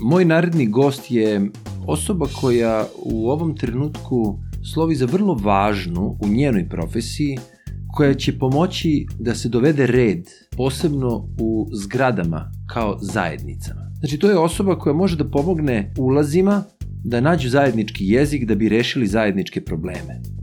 Moj naredni gost je osoba koja u ovom trenutku slovi za vrlo važnu u njenoj profesiji, koja će pomoći da se dovede red, posebno u zgradama kao zajednicama. Znači, to je osoba koja može da pomogne ulazima da nađu zajednički jezik da bi rešili zajedničke probleme.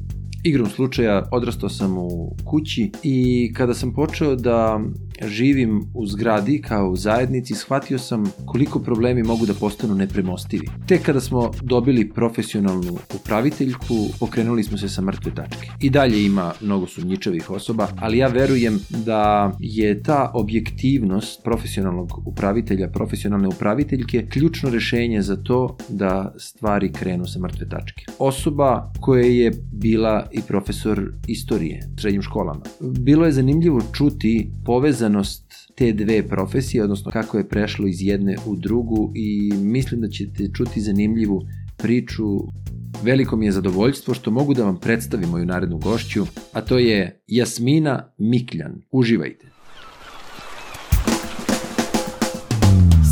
Igrom slučaja odrastao sam u kući i kada sam počeo da živim u zgradi kao u zajednici, shvatio sam koliko problemi mogu da postanu nepremostivi. Tek kada smo dobili profesionalnu upraviteljku, pokrenuli smo se sa mrtve tačke. I dalje ima mnogo sumnjičavih osoba, ali ja verujem da je ta objektivnost profesionalnog upravitelja, profesionalne upraviteljke, ključno rešenje za to da stvari krenu sa mrtve tačke. Osoba koja je bila i profesor istorije u srednjim školama. Bilo je zanimljivo čuti povezanost te dve profesije, odnosno kako je prešlo iz jedne u drugu i mislim da ćete čuti zanimljivu priču Veliko mi je zadovoljstvo što mogu da vam predstavim moju narednu gošću, a to je Jasmina Mikljan. Uživajte!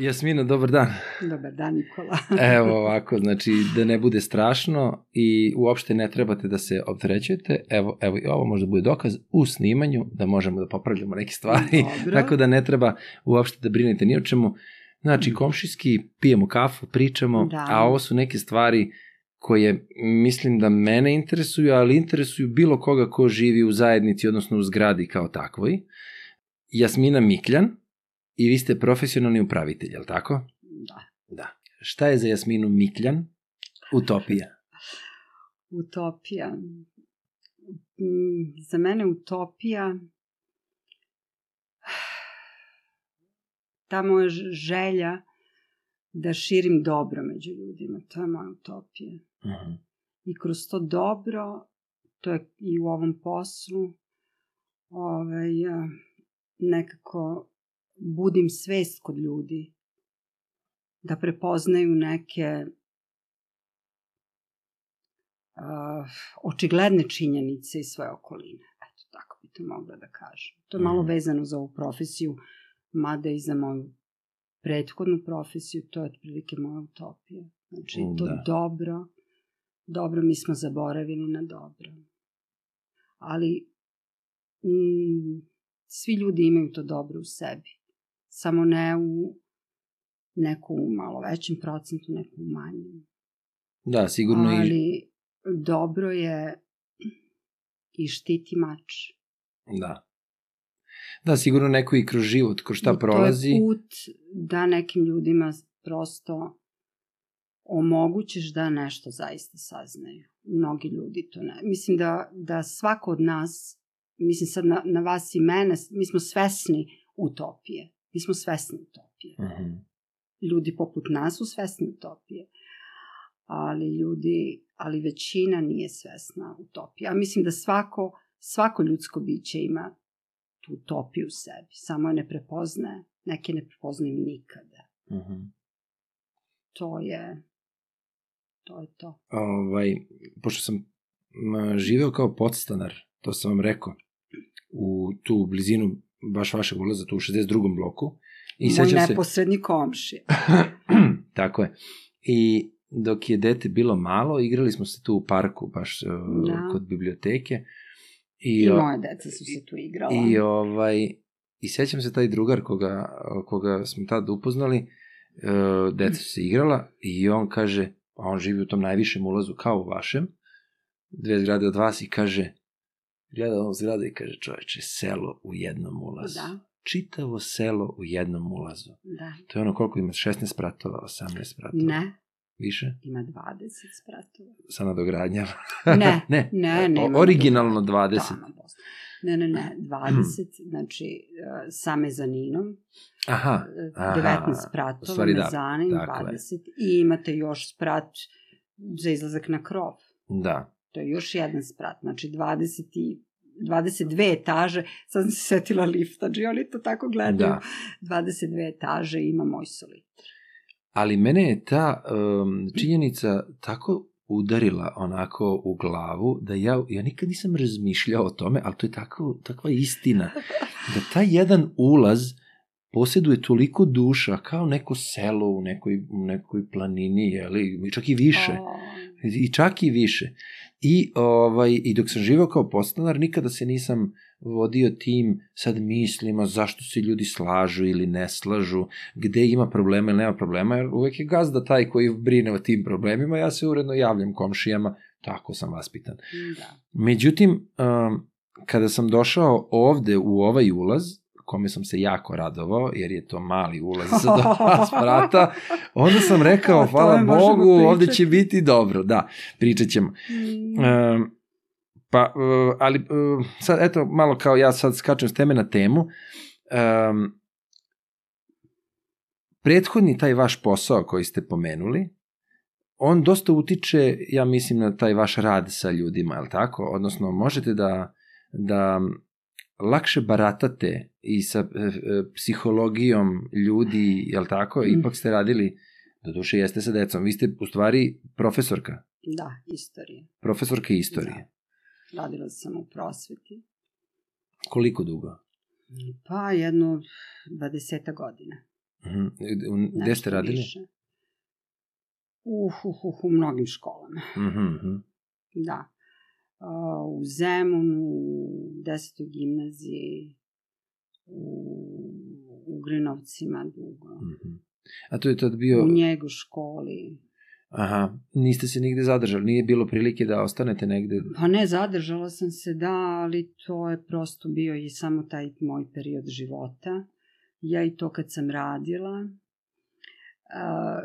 Jasmina, dobar dan. Dobar dan, Nikola. Evo ovako, znači da ne bude strašno i uopšte ne trebate da se opterećujete. Evo, evo i ovo možda bude dokaz u snimanju da možemo da popravljamo neke stvari. Dobro. Tako da ne treba uopšte da brinete ni o čemu. Znači, komšijski pijemo kafu, pričamo, Da. a ovo su neke stvari koje mislim da mene interesuju, ali interesuju bilo koga ko živi u zajednici, odnosno u zgradi kao takvoj. Jasmina Mikljan i vi ste profesionalni upravitelj, je li tako? Da. Da. Šta je za Jasminu Mikljan? Utopija. Utopija. Mm, Za mene utopija ta moja želja da širim dobro među ljudima, to je moja utopija. Mhm. I kroz to dobro, to je i u ovom poslu, ovaj, nekako budim svest kod ljudi, da prepoznaju neke uh, očigledne činjenice iz svoje okoline. Eto, tako bi to mogla da kažem. To je malo Mhm. vezano za ovu profesiju, mada i za moju prethodnu profesiju, to je otprilike moja utopija. Znači, Mm, to da. dobro, dobro mi smo zaboravili na dobro. Ali mm, svi ljudi imaju to dobro u sebi. Samo ne u neku malo većem procentu, neku u manjem. Da, sigurno i... Ali dobro je i štiti mač. Da. Da, sigurno neko i kroz život, kroz šta I prolazi. To je put da nekim ljudima prosto omogućiš da nešto zaista saznaju. Mnogi ljudi to ne. Mislim da, da svako od nas, mislim sad na, na vas i mene, mi smo svesni utopije. Mi smo svesni utopije. Mhm. Ljudi poput nas su svesni utopije. Ali ljudi, ali većina nije svesna utopije. A mislim da svako, svako ljudsko biće ima tu utopiju u sebi. Samo je ne prepoznaje. Neke ne prepoznaju nikada. Mhm. To je, to je to. Ovaj, pošto sam živeo kao podstanar, to sam vam rekao, u tu blizinu baš vašeg ulaza, tu u 62. bloku. I Moj sećam se... neposredni komšija. Tako je. I dok je dete bilo malo, igrali smo se tu u parku, baš uh, Da. kod biblioteke. I, o- moje deca su se tu igrala. I ovaj i sećam se taj drugar koga, koga smo tad upoznali, e, deca su se igrala i on kaže, a on živi u tom najvišem ulazu kao u vašem, dve zgrade od vas i kaže, gleda on zgrade i kaže, čoveče, selo u jednom ulazu. Da, Čitavo selo u jednom ulazu. da. To je ono koliko ima, 16 spratova, 18 spratova. Ne, Više? ima 20 spratova. Sa nadogradnjama. Ne, ne, ne, o- nema originalno nadogradnje. 20. Tamo, Bosna. Ne, ne, ne, 20, znači uh, sa mezaninom, Aha, uh, aha, 19 u spratova, stvari da, mezanin, tako je. 20 i imate još sprat za izlazak na krov. da. To je još jedan sprat, znači 26 22 etaže, sad sam se setila lifta, znači oni to tako gledaju, Da. 22 etaže ima moj soliter. Ali mene je ta um, činjenica tako udarila onako u glavu da ja, ja nikad nisam razmišljao o tome, ali to je tako, takva istina. Da taj jedan ulaz posjeduje toliko duša kao neko selo u nekoj, u nekoj planini, jeli, čak i više. O, I čak i više. I, ovaj, I dok sam živao kao podstanar, nikada se nisam vodio tim sad mislima zašto se ljudi slažu ili ne slažu, gde ima problema ili nema problema, jer uvek je gazda taj koji brine o tim problemima, ja se uredno javljam komšijama, tako sam vaspitan. da. Međutim, um, kada sam došao ovde u ovaj ulaz, kome sam se jako radovao, jer je to mali ulaz sa dva sprata, onda sam rekao, hvala Bogu, ovde pričati." će biti dobro. Da, pričat ćemo. Mm, pa, uh, ali uh, sad, eto, malo kao ja sad skačem s teme na temu. Um, prethodni taj vaš posao koji ste pomenuli, on dosta utiče, ja mislim, na taj vaš rad sa ljudima, je li tako? Odnosno, možete da, da lakše baratate i sa e, e, psihologijom ljudi, je li tako? Mm. Ipak ste radili, do duše jeste sa decom, vi ste u stvari profesorka, Da, istorije. profesorka istorije. Radila sam u prosveti. Koliko dugo? Pa jedno 20 godina. Mhm. Gde nešto ste radili? više. Uh, uh, uh, u mnogim školama. Mhm, mhm. Da. U Zemunu, u 10. gimnaziji, u Ugrinovcima dugo, mhm. A to je tad bio, u njegu školi. aha, niste se nigde zadržali, nije bilo prilike da ostanete negde? Pa ne, zadržala sam se, da, ali to je prosto bio i samo taj moj period života. Ja i to kad sam radila,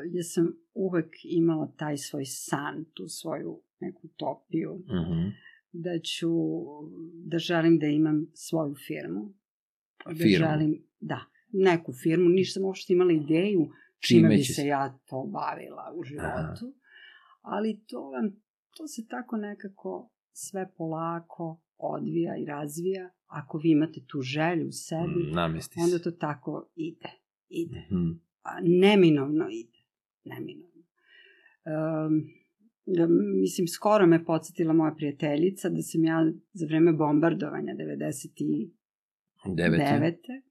ja sam uvek imala taj svoj san, tu svoju neku utopiju, Mhm. da ću, da želim da imam svoju firmu. Da Firmu. želim, da, neku firmu, nisam uopšte imala ideju Čime čime bi se ja to bavila u životu. Ali to vam, to se tako nekako sve polako odvija i razvija. Ako vi imate tu želju u sebi, Mm, onda to tako ide. Ide. Mhm. A, neminovno ide. Neminovno. Um, da, mislim, skoro me podsjetila moja prijateljica da sam ja za vreme bombardovanja 99. Devete.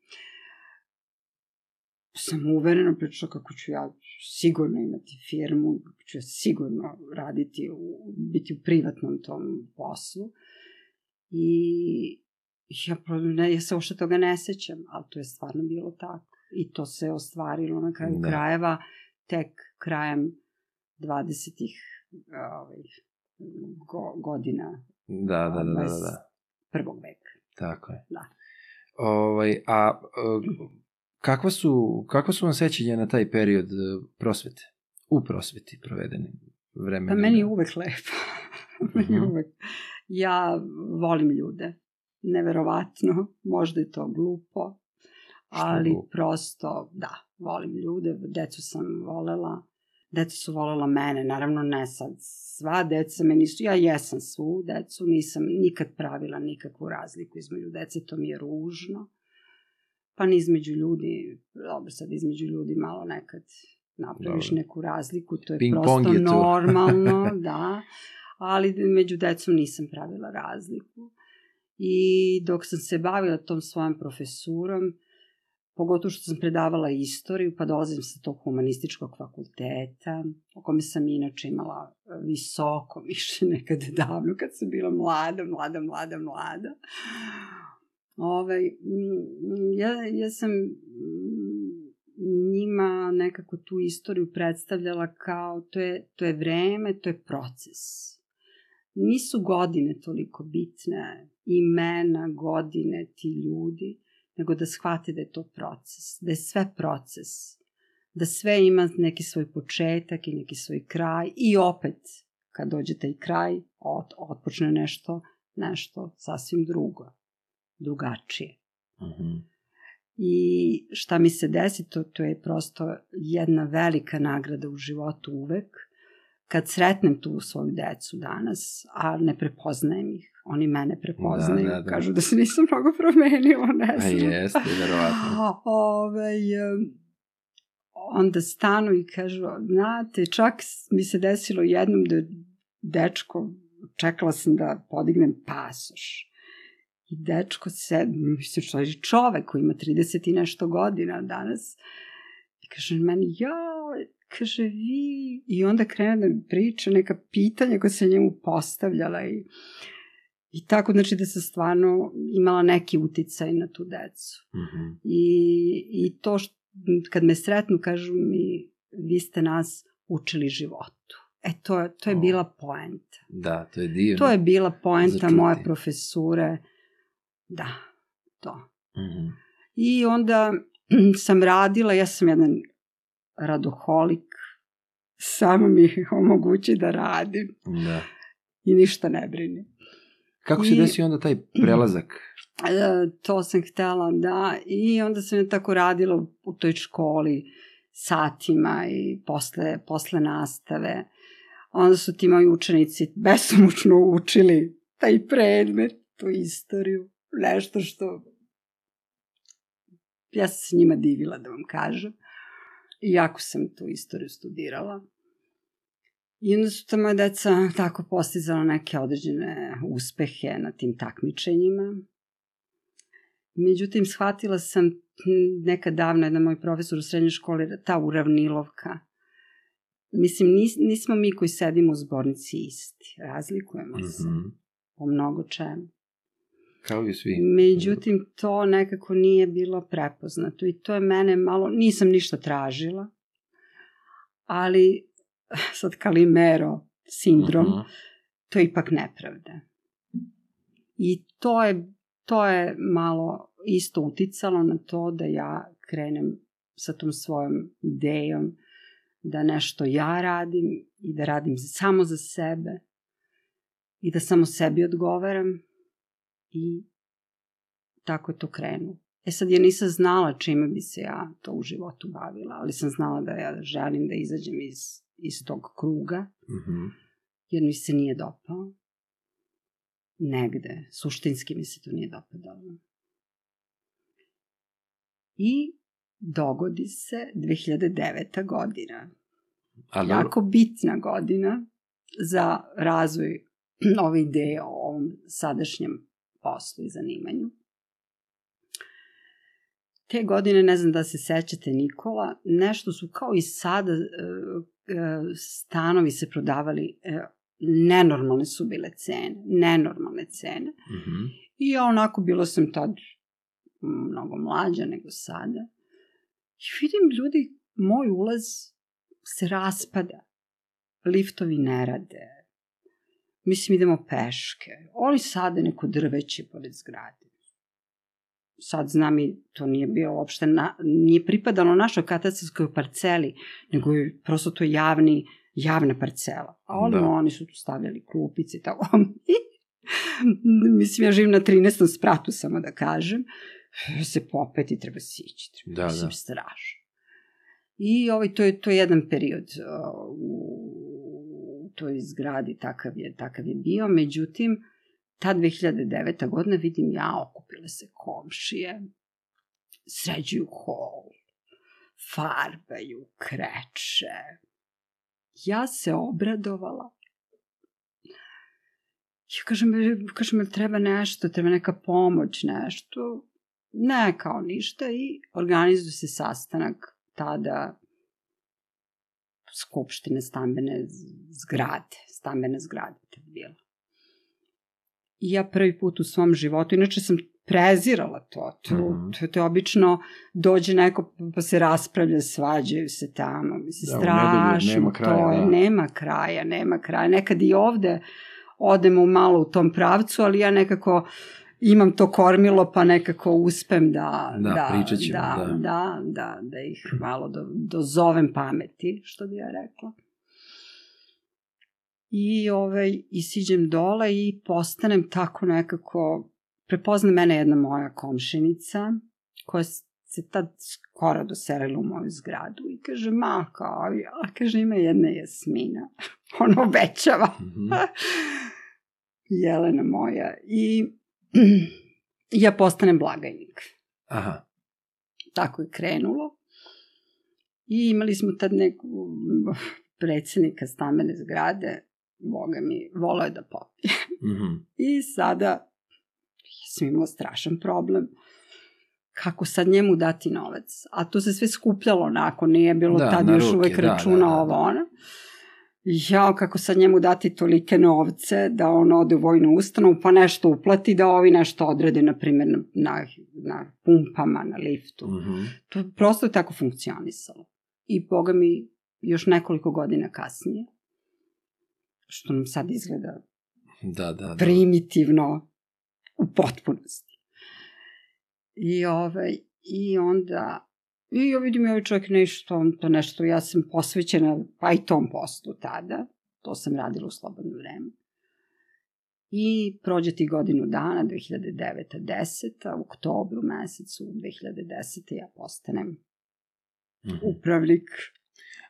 sam uvereno pričala kako ću ja sigurno imati firmu, kako ću ja sigurno raditi, u, biti u privatnom tom poslu. I ja, ne, ja se uopšte toga ne sećam, ali to je stvarno bilo tako. I to se ostvarilo na kraju Da. krajeva tek krajem 20-ih ovaj, go, godina Da, da, da, da, da, prvog veka. Tako je. Da. Ovaj, a kakva su, kakva su vam sećanja na taj period e, prosvete? U prosveti provedeni vremena. Pa meni je uvek lepo. meni je Mhm. uvek. Ja volim ljude. Neverovatno. Možda je to glupo. Ali prosto, da, volim ljude. Decu sam volela. Deca su volela mene. Naravno, ne sad sva deca me nisu. Ja jesam svu decu. Nisam nikad pravila nikakvu razliku između dece. To mi je ružno. Pa ni između ljudi. Dobro, sad između ljudi malo nekad napraviš Dobro. neku razliku. To je Ping prosto je normalno, da. Ali među decom nisam pravila razliku. I dok sam se bavila tom svojom profesurom, pogotovo što sam predavala istoriju, pa dolazim sa tog humanističkog fakulteta, o kome sam inače imala e, visoko mišljenje nekad davno, kad sam bila mlada, mlada, mlada, mlada. Ovaj, mm, ja, ja sam mm, njima nekako tu istoriju predstavljala kao to je, to je vreme, to je proces. Nisu godine toliko bitne, imena, godine, ti ljudi, nego da shvate da je to proces, da je sve proces, da sve ima neki svoj početak i neki svoj kraj i opet kad dođe taj kraj ot, otpočne nešto, nešto sasvim drugo, drugačije. Mhm. I šta mi se desi, to, to je prosto jedna velika nagrada u životu uvek, kad sretnem tu svoju decu danas, a ne prepoznajem ih, oni mene prepoznaju, Da, da, da. kažu da se nisam mnogo promenila, ne znam. jeste, verovatno. Ove, onda stanu i kažu, znate, čak mi se desilo jednom da dečko, čekala sam da podignem pasoš. I dečko se, mislim što je čovek koji ima 30 i nešto godina danas, i kaže meni, ja, kaže vi, i onda krene da mi priča neka pitanja koja se njemu postavljala i I tako, znači da sam stvarno imala neki uticaj na tu decu. Mhm. I, i to što, kad me sretnu, kažu mi, vi ste nas učili životu. E, to, je- to je bila poenta. Da, to je divno. To je bila poenta Začuti. moje profesure. Da, to. Mhm. I onda sam radila, ja sam jedan radoholik, samo mi omogući da radim Da. i ništa ne brini. Kako se I- desio onda taj prelazak? E, to sam htela, da. I onda sam je tako radila u toj školi satima i posle, posle nastave. Onda su ti moji učenici besomučno učili taj predmet, tu istoriju, nešto što ja sam se njima divila da vam kažem. Iako sam tu istoriju studirala. I onda su ta moja deca tako postizala neke određene uspehe na tim takmičenjima. Međutim, shvatila sam m, nekad davno, jedan moj profesor u srednjoj školi, ta uravnilovka. Mislim, nis, nismo mi koji sedimo u zbornici isti. Razlikujemo se Mhm. po mnogo čemu. Kao i svi. Međutim, to nekako nije bilo prepoznato i to je mene malo, nisam ništa tražila, ali sad Kalimero sindrom, Mhm. to je ipak nepravda. I to je, to je malo isto uticalo na to da ja krenem sa tom svojom idejom da nešto ja radim i da radim samo za sebe i da samo sebi odgovaram i tako je to krenulo. E sad ja nisam znala čime bi se ja to u životu bavila, ali sam znala da ja želim da izađem iz, iz tog kruga Mhm. jer mi se nije dopao. Negde, suštinski mi se to nije dopadalo. I dogodi se 2009. godina. A dobro, Jako bitna godina za razvoj ove ideje o ovom sadašnjem poslu i zanimanju. Te godine, ne znam da se sećate Nikola, nešto su kao i sada e, e, stanovi se prodavali, e, nenormalne su bile cene, nenormalne cene. Mhm. I ja onako bila sam tad mnogo mlađa nego sada. I vidim ljudi, moj ulaz se raspada. Liftovi ne rade. Mislim, idemo peške. Oni sade neko drveće pored zgrade. Sad znam i to nije bilo uopšte, na, nije pripadalo našoj katastarskoj parceli, nego je prosto to javni, javna parcela. A oni, Da. da. oni su tu stavljali klupice i tako. Mislim, ja živim na 13. spratu, samo da kažem. Se popeti, treba sići. Treba, Da, mislim, da. strašno. I ovaj, to, je, to je jedan period uh, u toj zgradi, takav je, takav je bio. Međutim, ta 2009. godina vidim ja, okupile se komšije, sređuju hol, farbaju, kreče. Ja se obradovala. Ja kažem, kažem, treba nešto, treba neka pomoć, nešto. Ne, kao ništa i organizuje se sastanak tada skupštine stambene zgrade, stambene zgrade to je bilo. I ja prvi put u svom životu, inače sam prezirala to, to, Mhm. to, to je obično dođe neko pa se raspravlja, svađaju se tamo, mislim, Da, strašno, nema kraja, to je, da. nema kraja, nema kraja, nekad i ovde odemo malo u tom pravcu, ali ja nekako imam to kormilo, pa nekako uspem da, Da, pričat ćemo, da, da. da, da, da ih malo do, dozovem pameti, što bi ja rekla. I, ovaj, i siđem dole i postanem tako nekako, prepozna mene jedna moja komšinica, koja se tad skoro doselila u moju zgradu i kaže, ma, kao, a kaže, ima jedna Jasmina. Ona obećava. Mhm. Jelena moja. I ja postanem blagajnik. Aha. Tako je krenulo. I imali smo tad neku predsednika stamene zgrade, boga mi, volao je da popije. Mhm. I sada ja sam imala strašan problem kako sad njemu dati novac. A to se sve skupljalo onako, nije bilo Da, tad još ruke, uvek da, računa da, da, ovo da. ona. Ja, kako sad njemu dati tolike novce da on ode u vojnu ustanovu pa nešto uplati da ovi nešto odrede, na primjer, na, na, na pumpama, na liftu. Mhm. To je prosto tako funkcionisalo. I boga mi još nekoliko godina kasnije, što nam sad izgleda Da, da, da. primitivno u potpunosti. I, ovaj, i onda i ja vidim ovaj čovjek nešto, on to nešto, ja sam posvećena pa i tom poslu tada, to sam radila u slobodno vreme. I prođe ti godinu dana, 2009. 10. u oktobru mesecu 2010. ja postanem Mhm. upravnik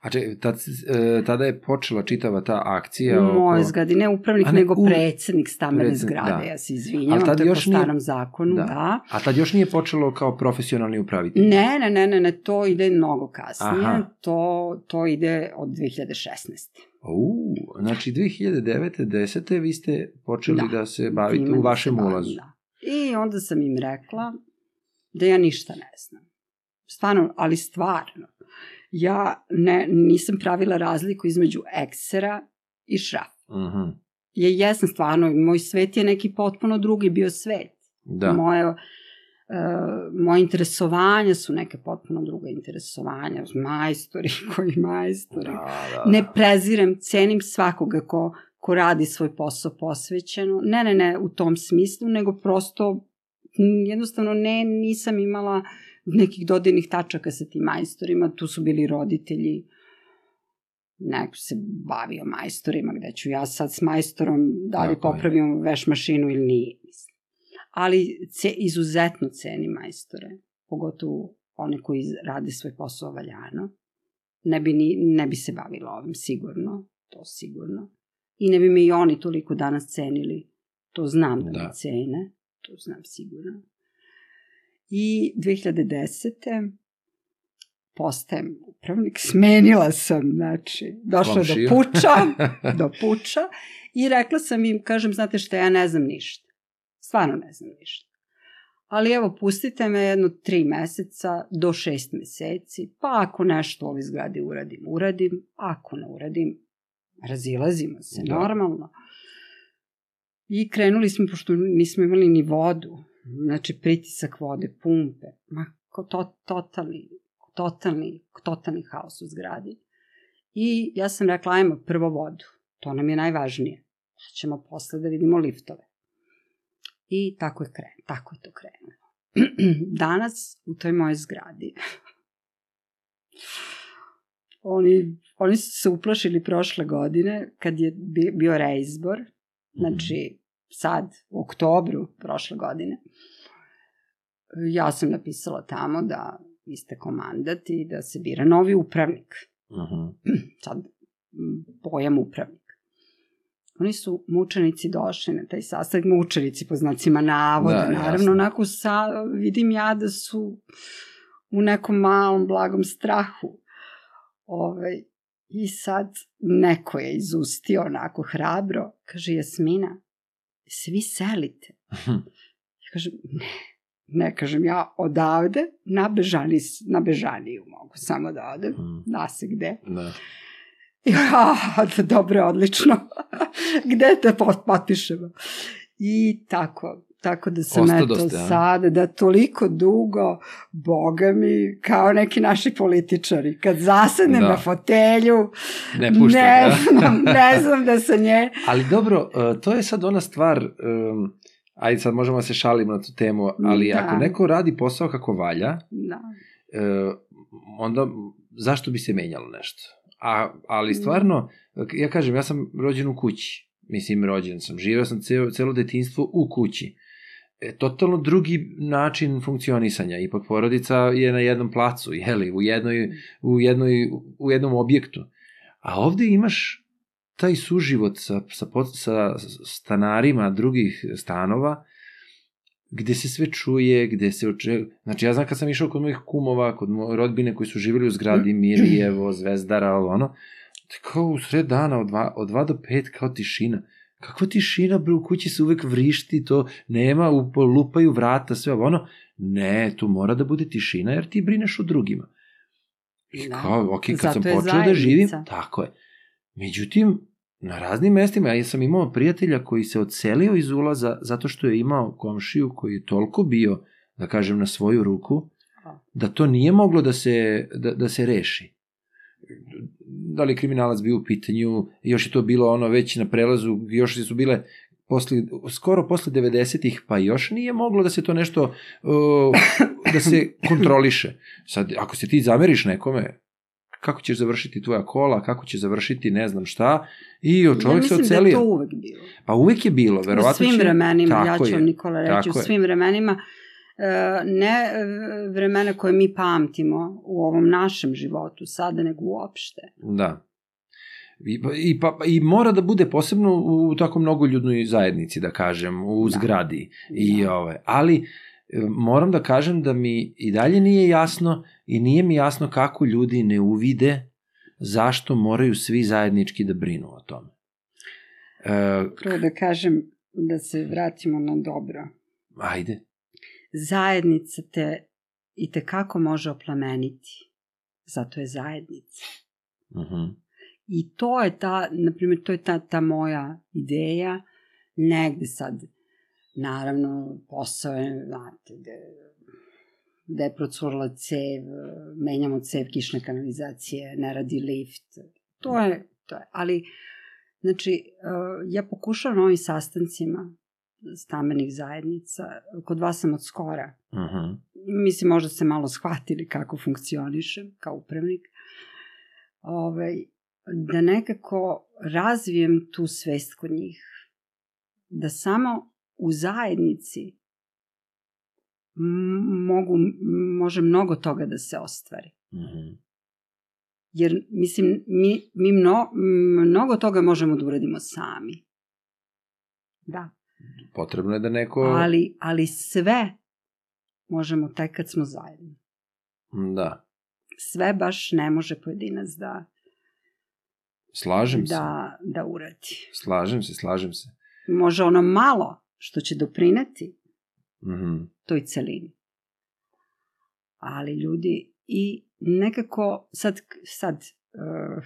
A če, tad, e, tada je počela čitava ta akcija u oko... moje zgradi, ne upravnik, ne, nego u- predsednik stambene Predsednik, zgrade, da. ja se izvinjam, to je po još nije- starom zakonu, Da. da. A tad još nije počelo kao profesionalni upravitelj? Ne, ne, ne, ne, ne, to ide mnogo kasnije, Aha. to, to ide od 2016. U, znači 2009. 10. vi ste počeli da, Da. se bavite u da vašem bavim, ulazu. Da. I onda sam im rekla da ja ništa ne znam. Stvarno, ali stvarno. Ja ne, nisam pravila razliku između eksera i šraf. Mhm. Ja jesam stvarno, moj svet je neki potpuno drugi bio svet. Da. Moje, uh, moje interesovanja su neke potpuno druga interesovanja. Majstori koji majstori. Da, da, Ne da. prezirem, cenim svakoga ko, ko radi svoj posao posvećeno. Ne, ne, ne u tom smislu, nego prosto jednostavno ne, nisam imala nekih dodirnih tačaka sa tim majstorima. Tu su bili roditelji, neko se bavio majstorima, gde ću ja sad s majstorom da li Tako je. popravim veš mašinu ili nije. Ali ce, izuzetno cenim majstore, pogotovo one koji rade svoj posao valjano ne bi, ni, ne bi se bavila ovim, sigurno, to sigurno. I ne bi me i oni toliko danas cenili, to znam da, Da. me cene, to znam sigurno. I 2010. postajem upravnik, smenila sam, znači, došla Komšiju. do puča, do puča i rekla sam im, kažem, znate šta, ja ne znam ništa. Stvarno ne znam ništa. Ali evo, pustite me jedno tri meseca do šest meseci, pa ako nešto u ovoj zgradi uradim, uradim, ako ne uradim, razilazimo se, Da. normalno. I krenuli smo, pošto nismo imali ni vodu, znači pritisak vode, pumpe, ma to, totalni, totalni, totalni haos u zgradi. I ja sam rekla, ajmo prvo vodu, to nam je najvažnije, pa ćemo posle da vidimo liftove. I tako je kren, tako je to krenulo. Danas u toj mojoj zgradi oni, oni su se uplašili prošle godine kad je bi- bio reizbor, znači sad u oktobru prošle godine. Ja sam napisala tamo da isteko mandat i da se bira novi upravnik. Mhm. Sad, m, pojam upravnik. Oni su mučenici došli na taj sastanak, mučenici po znacima navoda, Da, naravno, jasno. onako sa, vidim ja da su u nekom malom, blagom strahu. Ovaj, I sad neko je izustio onako hrabro, kaže Jasmina, svi selite. Ja kažem, ne, ne kažem ja odavde na, Bežani, na Bežaniju mogu samo da odem, Mhm. da se gde. Da. Ja, dobro, odlično. Gde te pot- potpišemo? I tako, tako da sam eto Ostadoste, a? sada, da toliko dugo, boga mi, kao neki naši političari, kad zasednem Da. na fotelju, Ne puštam, ne da? znam, ne znam da se nje... Ali dobro, e, to je sad ona stvar, um, ajde sad možemo da se šalimo na tu temu, ali Da. ako neko radi posao kako valja, Da. e, onda zašto bi se menjalo nešto? A, Mm. ali stvarno, ja kažem, ja sam rođen u kući. Mislim, rođen sam. Živeo sam celo, celo detinstvo u kući. E, totalno drugi način funkcionisanja. Ipak porodica je na jednom placu, jeli, u, jednoj, u, jednoj, u jednom objektu. A ovde imaš taj suživot sa, sa, sa stanarima drugih stanova, gde se sve čuje, gde se oče... Znači, ja znam kad sam išao kod mojih kumova, kod moje rodbine koji su živjeli u zgradi Mirjevo, Zvezdara, ono, kao u sred dana od 2, od 2 do 5 kao tišina. Kakva tišina, bre, u kući se uvek vrišti, to nema, lupaju vrata, sve ono. Ne, tu mora da bude tišina, jer ti brineš o drugima. I da. kao, ok, kad Zato sam počeo da zajednica. da živim, tako je. Međutim, na raznim mestima, ja sam imao prijatelja koji se odselio iz ulaza zato što je imao komšiju koji je toliko bio, da kažem, na svoju ruku, da to nije moglo da se, da, da se reši. Da li kriminalac bio u pitanju, još je to bilo ono već na prelazu, još su bile posle, skoro posle 90-ih, pa još nije moglo da se to nešto, uh, da se kontroliše. Sad, ako se ti zameriš nekome, kako ćeš završiti tvoja kola, kako će završiti ne znam šta, i čovjek ja se ocelio. Ja mislim da je to uvek bilo. Pa uvek je bilo, verovatno U svim će... vremenima, ja ću vam Nikola reći, u svim je. vremenima, ne vremena koje mi pamtimo u ovom našem životu sada, nego uopšte. Da. I, i, pa, I mora da bude posebno u tako mnogo ljudnoj zajednici, da kažem, u da. zgradi. I, da. ove, ali moram da kažem da mi i dalje nije jasno i nije mi jasno kako ljudi ne uvide zašto moraju svi zajednički da brinu o tome. E, Prvo da kažem da se vratimo na dobro. Ajde. Zajednica te i te kako može oplemeniti. Zato je zajednica. Uh mhm. -huh. I to je ta, na primjer, to je ta, ta moja ideja, negde sad Naravno, posao je, znate, gde, gde je procurla cev, menjamo cev kišne kanalizacije, ne radi lift. To je, to je. Ali, znači, e, ja pokušavam na ovim sastancima stambenih zajednica, kod vas sam od skora. Uh mhm. -huh. Mislim, možda ste malo shvatili kako funkcionišem kao upravnik. Ove, ovaj, da nekako razvijem tu svest kod njih. Da samo u zajednici mogu, može mnogo toga da se ostvari. Mm -hmm. Jer, mislim, mi, mi mno, mnogo toga možemo da uradimo sami. Da. Potrebno je da neko... Ali, ali sve možemo tek kad smo zajedno. Da. Sve baš ne može pojedinac da... Slažem da, se. Da uradi. Slažem se, slažem se. Može ono malo, što će doprineti mm -hmm. toj celini. Ali ljudi i nekako sad, sad uh,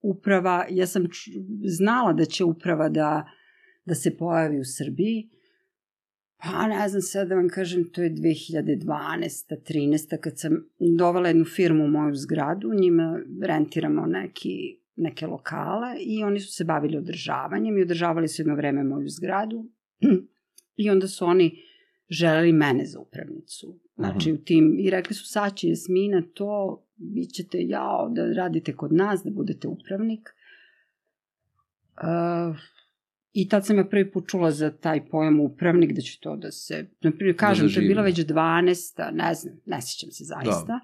uprava, ja sam znala da će uprava da, da se pojavi u Srbiji, pa ne znam sad da vam kažem, to je 2012. 13. kad sam dovela jednu firmu u moju zgradu, njima rentiramo neki, neke lokale i oni su se bavili održavanjem i održavali su jedno vreme moju zgradu I onda su oni želeli mene za upravnicu. Znači, u tim, i rekli su, sad će Jasmina to, vi ćete, jao, da radite kod nas, da budete upravnik. Uh, I tad sam ja prvi put čula za taj pojam upravnik, da će to da se, na primjer, kažem, da to je bila već 12. ne znam, ne sjećam se zaista. Da.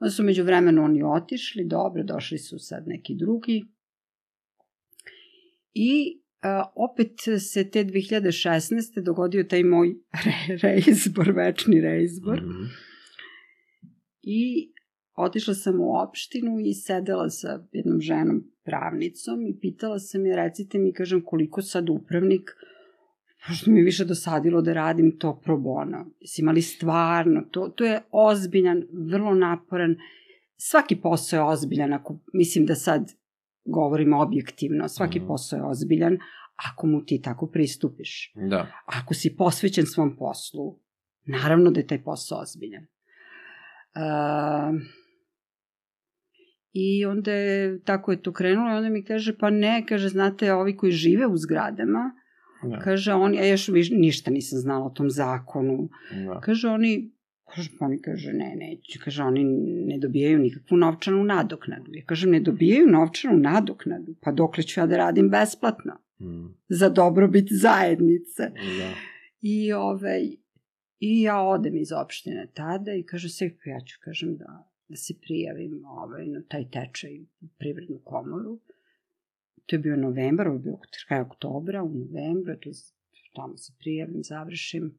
Onda su među vremenu oni otišli, dobro, došli su sad neki drugi. I opet se te 2016. dogodio taj moj re, reizbor, večni reizbor. Mm -hmm. I otišla sam u opštinu i sedela sa jednom ženom pravnicom i pitala sam je, recite mi, kažem, koliko sad upravnik, pošto mi više dosadilo da radim to pro bono. Mislim, ali stvarno, to, to je ozbiljan, vrlo naporan, svaki posao je ozbiljan, ako mislim da sad govorimo objektivno, svaki mm. posao je ozbiljan, ako mu ti tako pristupiš. Da. Ako si posvećen svom poslu, naravno da je taj posao ozbiljan. Uh, I onda je, tako je to krenulo i onda mi kaže, pa ne, kaže, znate, ovi koji žive u zgradama, da. kaže, oni, ja još ništa nisam znala o tom zakonu, da. kaže, oni Kaže, pa oni kaže, ne, neće. Kaže, oni ne dobijaju nikakvu novčanu nadoknadu. Ja kažem, ne dobijaju novčanu nadoknadu. Pa dokle ću ja da radim besplatno? Mm. Za dobrobit zajednice. Da. I, ovaj, I ja odem iz opštine tada i kaže se, ja ću, kažem, da, da se prijavim ovaj, na taj tečaj u privrednu komoru. To je bio novembar, ovo je bio kraj oktobra, u novembru, to, tamo se prijavim, završim,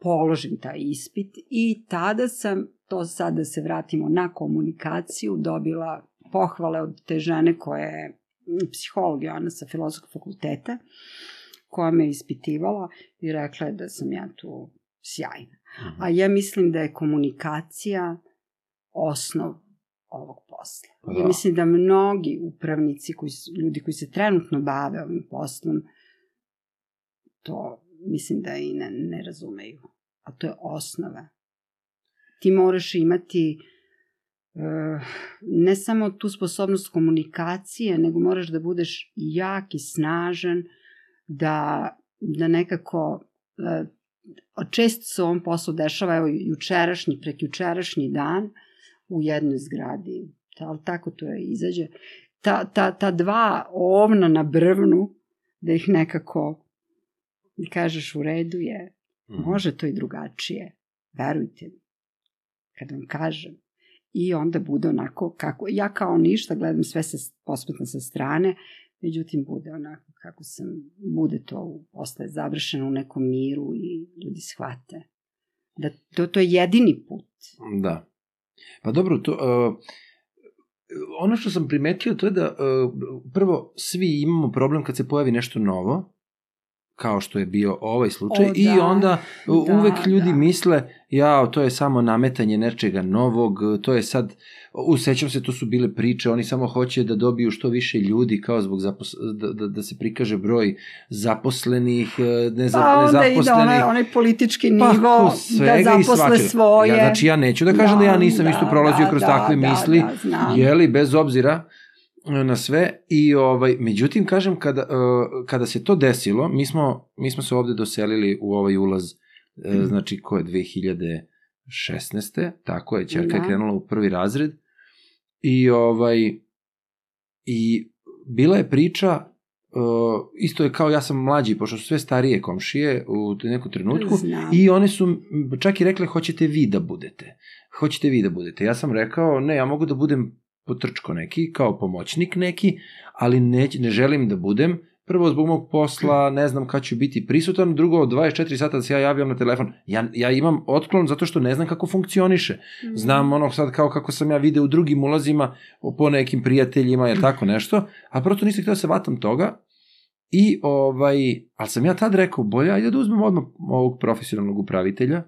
položim taj ispit i tada sam, to sad da se vratimo na komunikaciju, dobila pohvale od te žene koja je psiholog Joana sa filozofskog fakulteta, koja me ispitivala i rekla je da sam ja tu sjajna. A ja mislim da je komunikacija osnov ovog posla. Pa Da. Ja mislim da mnogi upravnici, koji, su- ljudi koji se trenutno bave ovim poslom, to mislim da i ne, ne razumeju. A to je osnova. Ti moraš imati e, ne samo tu sposobnost komunikacije, nego moraš da budeš jak i snažan, da, da nekako e, često se u ovom poslu dešava, evo jučerašnji, prekjučerašnji dan u jednoj zgradi, ali tako to je izađe, ta, ta, ta dva ovna na brvnu, da ih nekako kažeš u redu je, Mhm. može to i drugačije, verujte mi, kad vam kažem. I onda bude onako, kako, ja kao ništa gledam sve sa, posmetno sa strane, međutim bude onako kako sam, bude to u- posle završeno u nekom miru i ljudi shvate. Da to, to je jedini put. Da. Pa dobro, to, uh, ono što sam primetio to je da uh, prvo svi imamo problem kad se pojavi nešto novo, kao što je bio ovaj slučaj, O, i da. onda Da, uvek ljudi da. misle, ja, to je samo nametanje nečega novog, to je sad, usećam se, to su bile priče, oni samo hoće da dobiju što više ljudi, kao zbog zapos, da, da, da se prikaže broj zaposlenih, uh, neza, Pa onda ide nezaposlenih. onaj, onaj politički Pa, nivo ko da zaposle svoje. Ja, znači ja neću da kažem da, ja nisam isto prolazio kroz takve da, misli, Da, znam. jeli, bez obzira e, na sve i ovaj međutim kažem kada uh, kada se to desilo mi smo mi smo se ovde doselili u ovaj ulaz uh, Mhm. znači ko je 2016. tako je ćerka je Da. krenula u prvi razred i ovaj i bila je priča uh, isto je kao ja sam mlađi pošto su sve starije komšije u nekom trenutku Znam. i one su čak i rekle hoćete vi da budete. Hoćete vi da budete. Ja sam rekao ne, ja mogu da budem potrčko neki, kao pomoćnik neki, ali ne, ne želim da budem. Prvo zbog mog posla, ne znam kad ću biti prisutan, drugo 24 sata da se ja javljam na telefon. Ja, ja imam otklon zato što ne znam kako funkcioniše. Mhm. Znam ono sad kao kako sam ja video u drugim ulazima po nekim prijateljima ili tako nešto, a prosto nisam htio da se vatam toga. I ovaj, ali sam ja tad rekao, bolje ajde da uzmem odmah ovog profesionalnog upravitelja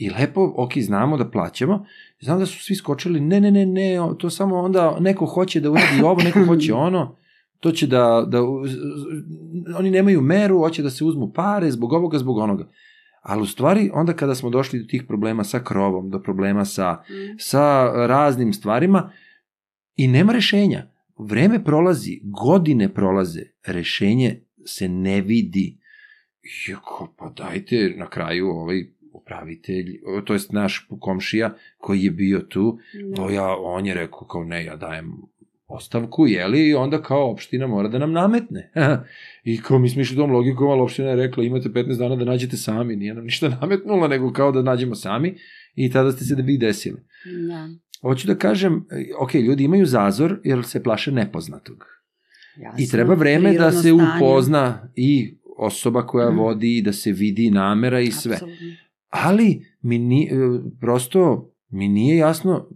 i lepo, ok, znamo da plaćamo. Znam da su svi skočili, ne, ne, ne, ne, to samo onda neko hoće da uradi ovo, neko hoće ono, to će da, da, oni nemaju meru, hoće da se uzmu pare zbog ovoga, zbog onoga. Ali u stvari, onda kada smo došli do tih problema sa krovom, do problema sa, Mhm. sa raznim stvarima i nema rešenja. Vreme prolazi, godine prolaze, rešenje se ne vidi. Iako, pa dajte na kraju ovaj upravitelj, to jest naš komšija koji je bio tu, Da. o, ja, on je rekao kao ne, ja dajem ostavku, jeli, i onda kao opština mora da nam nametne. I kao mi smo išli tom logikom, ali opština je rekla imate 15 dana da nađete sami, nije nam ništa nametnula, nego kao da nađemo sami i tada ste se da vi desili. Da. Hoću da kažem, ok, ljudi imaju zazor jer se plaše nepoznatog. Jasno, I treba vreme da se stanje. upozna i osoba koja Mhm. vodi i da se vidi namera i sve. Apsolutno. Ali mi ni, e, prosto mi nije jasno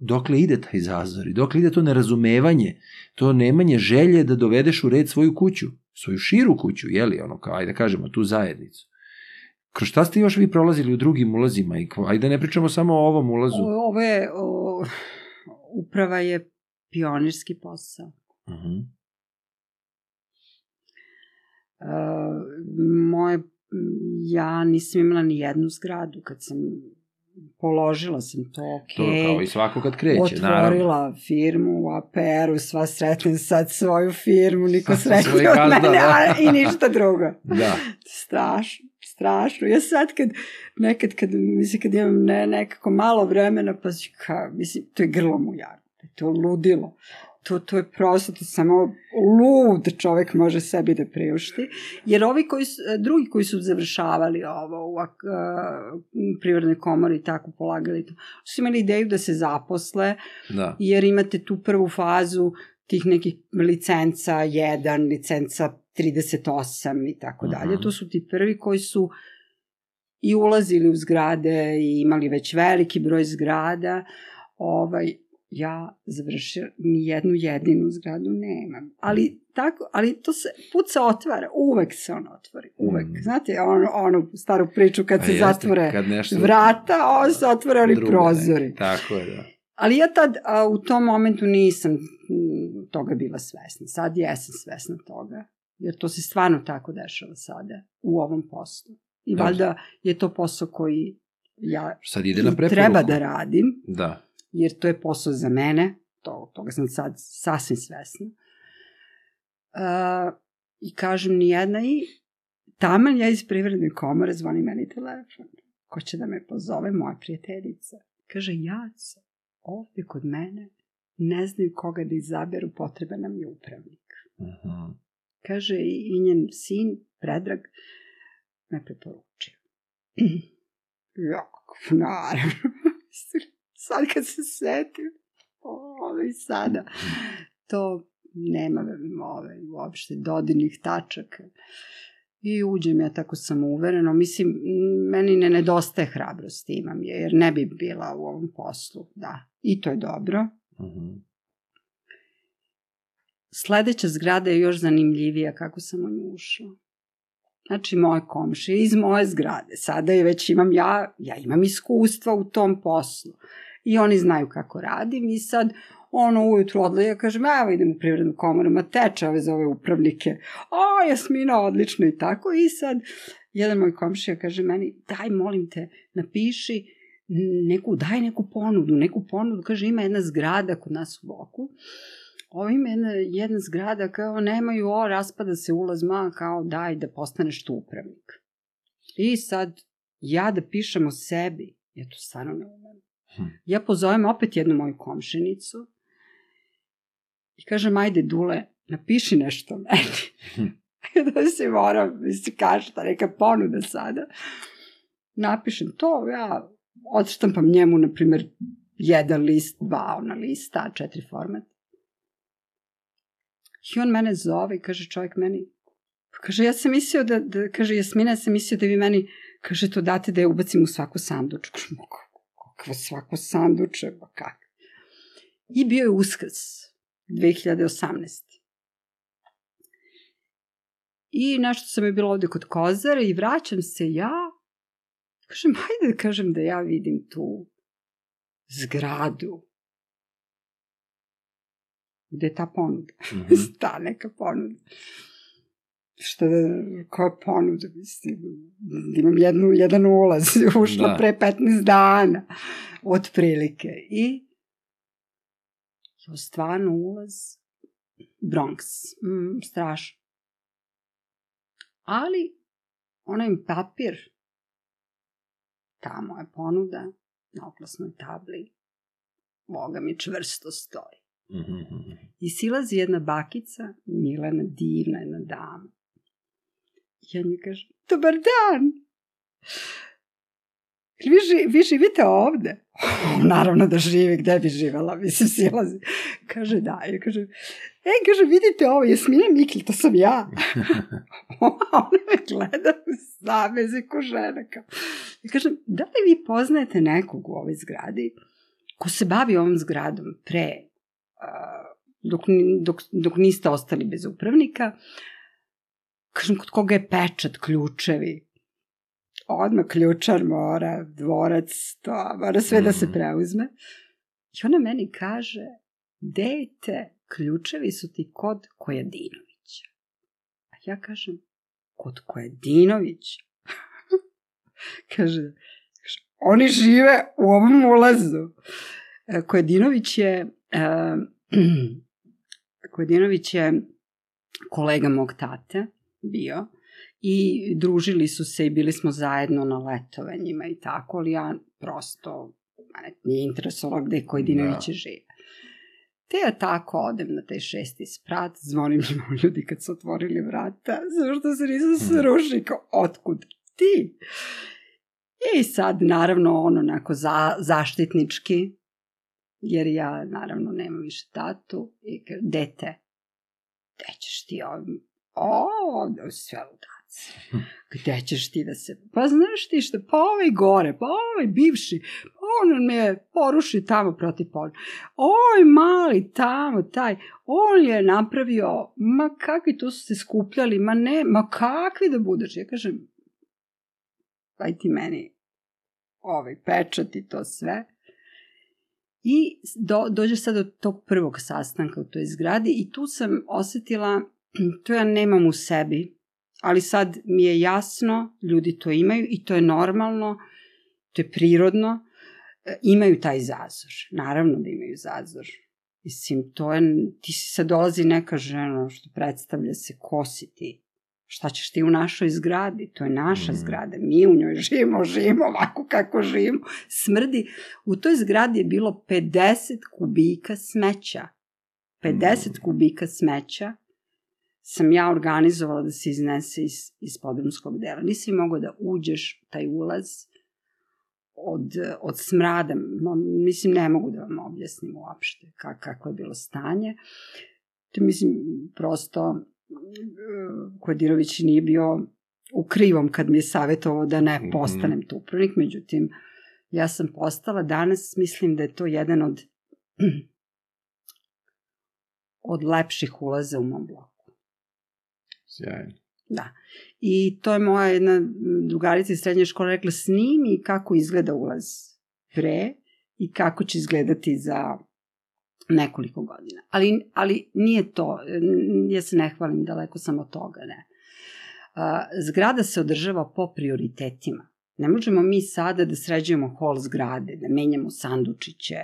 dokle ide taj zazor i dokle ide to nerazumevanje, to nemanje želje da dovedeš u red svoju kuću, svoju širu kuću, jeli, ono kao, ajde da kažemo, tu zajednicu. Kroz šta ste još vi prolazili u drugim ulazima? I, ajde ne pričamo samo o ovom ulazu. O- Ovo je, o, uprava je pionirski posao. Mhm. E, moje, ja nisam imala ni jednu zgradu kad sam položila sam to, ok. To kao i svako kad kreće, Otvorila naravno. firmu u APR-u, sva sretnem sad svoju firmu, niko Svoj sretnije od mene, da. i ništa drugo. Da. strašno, strašno. Ja sad kad, nekad kad, mislim, kad imam ne, nekako malo vremena, pa ka, mislim, to je grlo mu jako, to je ludilo. To, to je prosto, to samo lud čovek može sebi da priušti, jer ovi koji su, drugi koji su završavali ovo u uh, privrednoj komori i tako polagali to, su imali ideju da se zaposle, Da. jer imate tu prvu fazu tih nekih licenca 1, licenca 38 i tako dalje. To su ti prvi koji su i ulazili u zgrade i imali već veliki broj zgrada. Ovaj, ja završila ni jednu jedinu zgradu nemam. Ali, tako, ali to se, put se otvara, uvek se on otvori, uvek. Mhm. Znate, on, onu staru priču kad A se jeste, zatvore kad nešto vrata, on se otvore oni prozori. ne. Tako je, da. Ali ja tad a, u tom momentu nisam m, toga bila svesna. Sad jesam svesna toga. Jer to se stvarno tako dešava sada u ovom poslu. I Dobro. valjda je to posao koji ja Sad ide na preporuku. treba da radim, Da. Jer to je posao za mene, to, toga sam sad sasvim svesna. Uh, I kažem ni jedna i taman ja iz privredne komore zvoni meni telefon. Ko će da me pozove? Moja prijateljica. Kaže, Jaca, ovde kod mene ne znaju koga da izaberu, potreba nam je upravnik. Mhm. Kaže, i, i njen sin, Predrag, me preporučio. ja, naravno. sad kad se setim, ovo i sada, to nema ove, uopšte dodirnih tačaka. I uđem ja tako samouvereno. Mislim, meni ne nedostaje hrabrosti imam je, jer ne bi bila u ovom poslu. Da, i to je dobro. Mhm. Sledeća zgrada je još zanimljivija kako sam u nju ušla. Znači, moje komšije iz moje zgrade. Sada je već imam ja, ja imam iskustva u tom poslu. I oni znaju kako radim i sad ono ujutru odlaje, ja kažem, evo idem u privrednu komoru, ma teče ove za ove upravnike. A, Jasmina, odlično i tako. I sad, jedan moj komšija kaže meni, daj, molim te, napiši neku, daj neku ponudu, neku ponudu, kaže, ima jedna zgrada kod nas u Boku, ovo ima jedna, jedna zgrada, kao nemaju, o, raspada se ulaz, ma, kao daj da postaneš tu upravnik. I sad, ja da pišem o sebi, ja to stvarno ne umem. Hm. Ja pozovem opet jednu moju komšinicu i kažem, ajde, Dule, napiši nešto meni. da se mora, mislim, kaže ta neka ponuda sada. Napišem to, ja odštampam njemu, na primjer, jedan list, dva ona lista, četiri format. I on mene zove i kaže čovjek meni, pa kaže ja sam mislio da, da kaže Jasmina, ja sam mislio da vi meni, kaže to date da je ubacim u svaku sandučku. "Ma, Kakvo svako sanduče, pa kak. I bio je uskrs 2018. I nešto sam je bilo ovde kod Kozara i vraćam se ja. Kažem, hajde da kažem da ja vidim tu zgradu. Gde je ta ponuda? Mhm. ta neka ponuda. Šta da, koja ponuda, mislim, imam jednu, jedan ulaz, ušla Da. pre 15 dana, otprilike. I jo, stvarno ulaz, Bronx, mm, strašno. Ali, onaj papir, ta moja ponuda, na oglasnoj tabli, Boga mi čvrsto stoji. Mhm. I silazi jedna bakica, Milena, divna jedna dama. Ja kažem, dobar dan! Vi, ži, vi živite ovde? Naravno da živi, gde bi živela, mislim, silazi. Kaže, da, ja kažem, e, kaže, vidite ovo, Jasmina Mikl, to sam ja. Ona me gleda u zaveze ko žena. Kao. Ja kažem, da li vi poznajete nekog u ovoj zgradi ko se bavi ovom zgradom pre dok, dok, dok niste ostali bez upravnika, kažem, kod koga je pečat, ključevi, odmah ključar mora, dvorac, to, mora sve da se Mhm. preuzme. I ona meni kaže, dete, ključevi su ti kod Kojadinovića. A ja kažem, kod Kojadinovića? kaže, kaže, oni žive u ovom ulazu. E, Kojadinović je e, Kojadinović je kolega mog tate bio i družili su se i bili smo zajedno na letovanjima i tako, ali ja prosto mene nije interesovalo gde Kojdinović Da. žive. Te ja tako odem na taj šesti sprat, zvonim njima ljudi kad su otvorili vrata, zašto se nisu srušili, kao, otkud ti? I sad, naravno, on onako za, zaštitnički, jer ja, naravno, nemam više tatu, i dete, gde ćeš ti ovim? O, sve ludaci. Gde ćeš ti da se... Pa znaš ti što, pa ovaj gore, pa ovaj bivši, pa on me poruši tamo protiv polja. Oj, mali tamo, taj, on je napravio, ma kakvi tu su se skupljali, ma ne, ma kakvi da budeš. Ja kažem, daj ti meni ovaj pečat i to sve. I do, dođe sad do tog prvog sastanka u toj zgradi i tu sam osetila, to ja nemam u sebi, ali sad mi je jasno, ljudi to imaju i to je normalno, to je prirodno, e, imaju taj zazor. Naravno da imaju zazor. Mislim, to je, ti si sad dolazi neka žena što predstavlja se ko si ti. Šta ćeš ti u našoj zgradi? To je naša mm. zgrada. Mi u njoj živimo, živimo ovako kako živimo. Smrdi. U toj zgradi je bilo 50 kubika smeća. 50 mm. kubika smeća sam ja organizovala da se iznese iz, iz podrumskog dela. Nisi mogao da uđeš taj ulaz od, od smrada. Mislim, ne mogu da vam objasnim uopšte kako je bilo stanje. To mislim, prosto Kodirović nije bio u krivom kad mi je savjetovao da ne mhm. postanem tu upravnik, međutim, ja sam postala danas, mislim da je to jedan od od lepših ulaza u mom bloku. Sjajno. Da. I to je moja jedna drugarica iz srednje škole rekla, snimi kako izgleda ulaz pre i kako će izgledati za nekoliko godina. Ali, ali nije to, ja se ne hvalim, daleko sam od toga, ne. Zgrada se održava po prioritetima. Ne možemo mi sada da sređujemo hol zgrade, da menjamo sandučiće,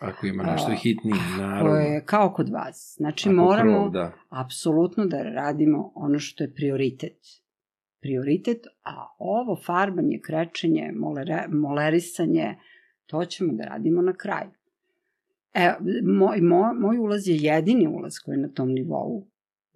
Ako ima nešto uh, hitnije, naravno. Je kao kod vas. Znači Ako moramo krov, da. apsolutno da radimo ono što je prioritet. Prioritet, a ovo farbanje, krečenje, molere, molerisanje, to ćemo da radimo na kraju. E, moj, moj, moj ulaz je jedini ulaz koji je na tom nivou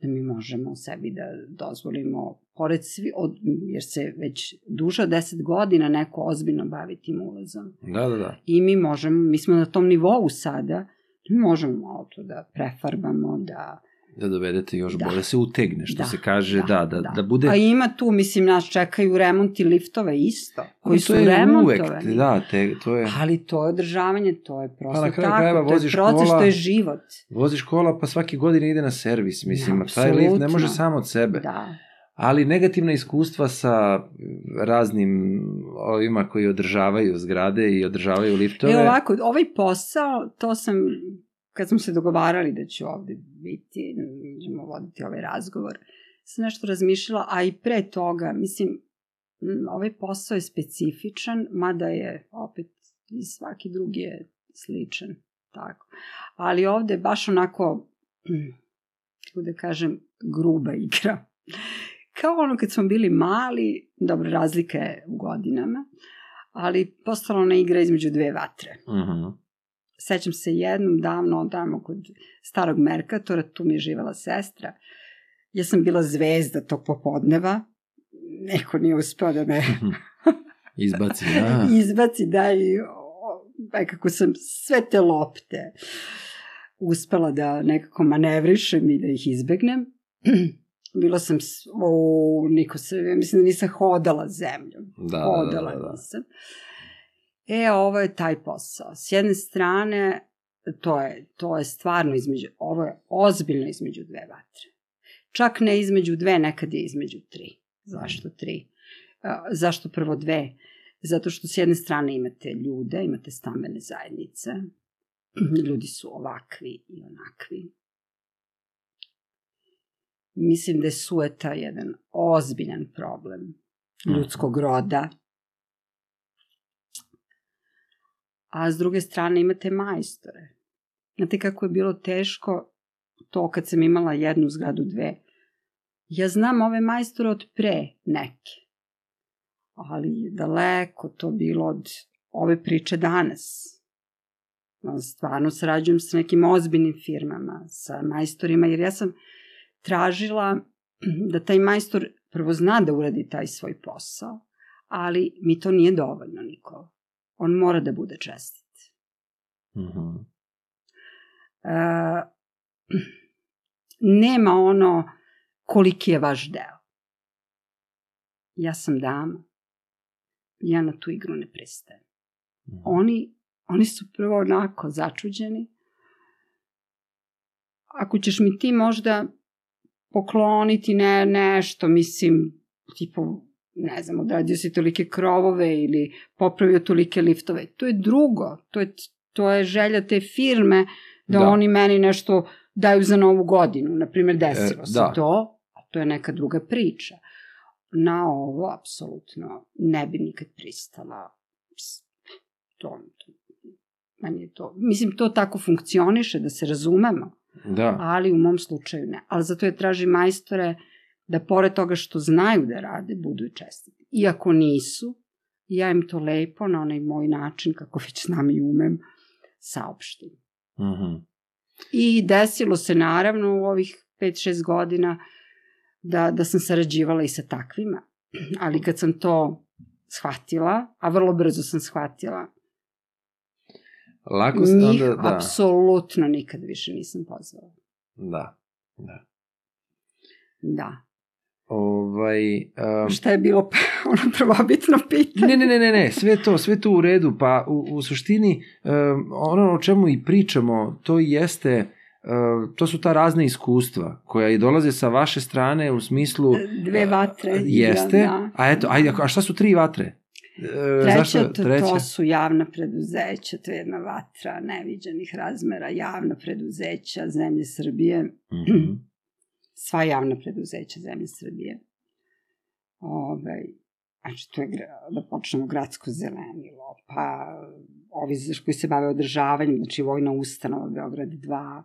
da mi možemo sebi da dozvolimo, pored svi, od, jer se već duže od 10 godina neko ozbiljno bavi tim ulazom. Da, da, da. I mi možemo, mi smo na tom nivou sada, mi možemo malo to da prefarbamo, da da dovedete još da. bolje, da se utegne, što da, se kaže, da, da, da, da, da bude... A ima tu, mislim, nas čekaju remonti liftova isto, koji su remontovani. Uvek, da, te, to je... Ali to je održavanje, to je prosto pa, tako, krajeva, to je proces, kola, to je život. Vozi škola, pa svake godine ide na servis, mislim, ja, taj lift ne može samo od sebe. Da. Ali negativna iskustva sa raznim ovima koji održavaju zgrade i održavaju liftove... E ovako, ovaj posao, to sam kad smo se dogovarali da ću ovde biti, da ćemo voditi ovaj razgovor, sam nešto razmišljala, a i pre toga, mislim, ovaj posao je specifičan, mada je opet i svaki drugi je sličan, tako. Ali ovde je baš onako, kako da kažem, gruba igra. Kao ono kad smo bili mali, dobro, razlika je u godinama, ali postala ona igra između dve vatre. Uh mhm. -huh sećam se jednom davno tamo kod starog Merkatora, tu mi je živala sestra. Ja sam bila zvezda tog popodneva. Neko nije uspeo da me... Izbaci, da. Izbaci, da, i nekako sam sve te lopte uspela da nekako manevrišem i da ih izbegnem. Bila sam, o, niko se, mislim da nisam hodala zemljom. Da, hodala da, da, da. nisam. E, ovo je taj posao. S jedne strane, to je, to je stvarno između, ovo je ozbiljno između dve vatre. Čak ne između dve, nekad je između tri. Zašto tri? Zašto prvo dve? Zato što s jedne strane imate ljude, imate stambene zajednice, ljudi su ovakvi i onakvi. Mislim da je sueta jedan ozbiljan problem ljudskog roda, a s druge strane imate majstore. Znate kako je bilo teško to kad sam imala jednu zgradu, dve. Ja znam ove majstore od pre neke, ali daleko to bilo od ove priče danas. Stvarno sarađujem sa nekim ozbiljnim firmama, sa majstorima, jer ja sam tražila da taj majstor prvo zna da uradi taj svoj posao, ali mi to nije dovoljno, Nikola. On mora da bude čestit. Mm -hmm. e, nema ono koliki je vaš deo. Ja sam dama. Ja na tu igru ne pristajem. Mm -hmm. Oni, oni su prvo onako začuđeni. Ako ćeš mi ti možda pokloniti ne, nešto, mislim, tipo, ne znam, odradio si tolike krovove ili popravio tolike liftove. To je drugo, to je, to je želja te firme da, da. oni meni nešto daju za novu godinu. Naprimer, desilo e, se da. to, a to je neka druga priča. Na ovo, apsolutno, ne bi nikad pristala. To, to, meni je to, mislim, to tako funkcioniše, da se razumemo. Da. Ali u mom slučaju ne. Ali zato je traži majstore da pored toga što znaju da rade, budu i čestiti. Iako nisu, ja im to lepo na onaj moj način, kako već znam i umem, saopštim. Mm -hmm. I desilo se naravno u ovih 5-6 godina da, da sam sarađivala i sa takvima. Ali kad sam to shvatila, a vrlo brzo sam shvatila, Lako se njih onda, da. apsolutno nikad više nisam pozvala. Da, da. Da. Ovaj, um, Šta je bilo ono prvobitno pitanje? Ne, ne, ne, ne, ne, sve to, sve to u redu, pa u, u suštini um, ono o čemu i pričamo, to jeste, uh, to su ta razne iskustva koja i dolaze sa vaše strane u smislu... Dve vatre. Jeste, da. a eto, ajde, a šta su tri vatre? E, Treća, zašto, treća? to su javna preduzeća, to je jedna vatra neviđenih razmera, javna preduzeća zemlje Srbije, mm -hmm. Sva javna preduzeća zemlje Srbije. Ove, znači, to je, da počnemo gradsko zelenilo, pa ovi koji se bave održavanjem, znači vojna ustanova Beograd 2,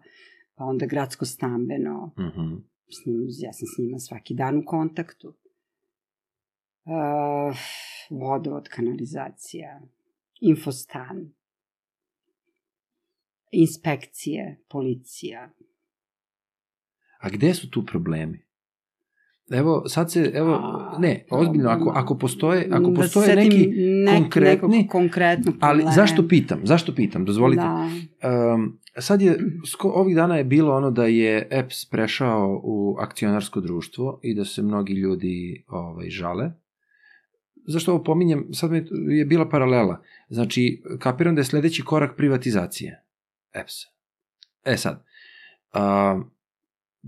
pa onda gradsko stambeno, mm -hmm. s njim, ja sam s njima svaki dan u kontaktu uh, vodovod, kanalizacija, infostan, inspekcije, policija. A gde su tu problemi? Evo, sad se, evo, A, ne, ozbiljno, ako, ako postoje, ako da postoje neki nek, konkretni, konkretno ali zašto pitam, zašto pitam, dozvolite. Da. Um, sad je, sko, ovih dana je bilo ono da je EPS prešao u akcionarsko društvo i da se mnogi ljudi ovaj, žale zašto ovo pominjem, sad mi je bila paralela. Znači, kapiram da je sledeći korak privatizacije EPS-a. E sad, a,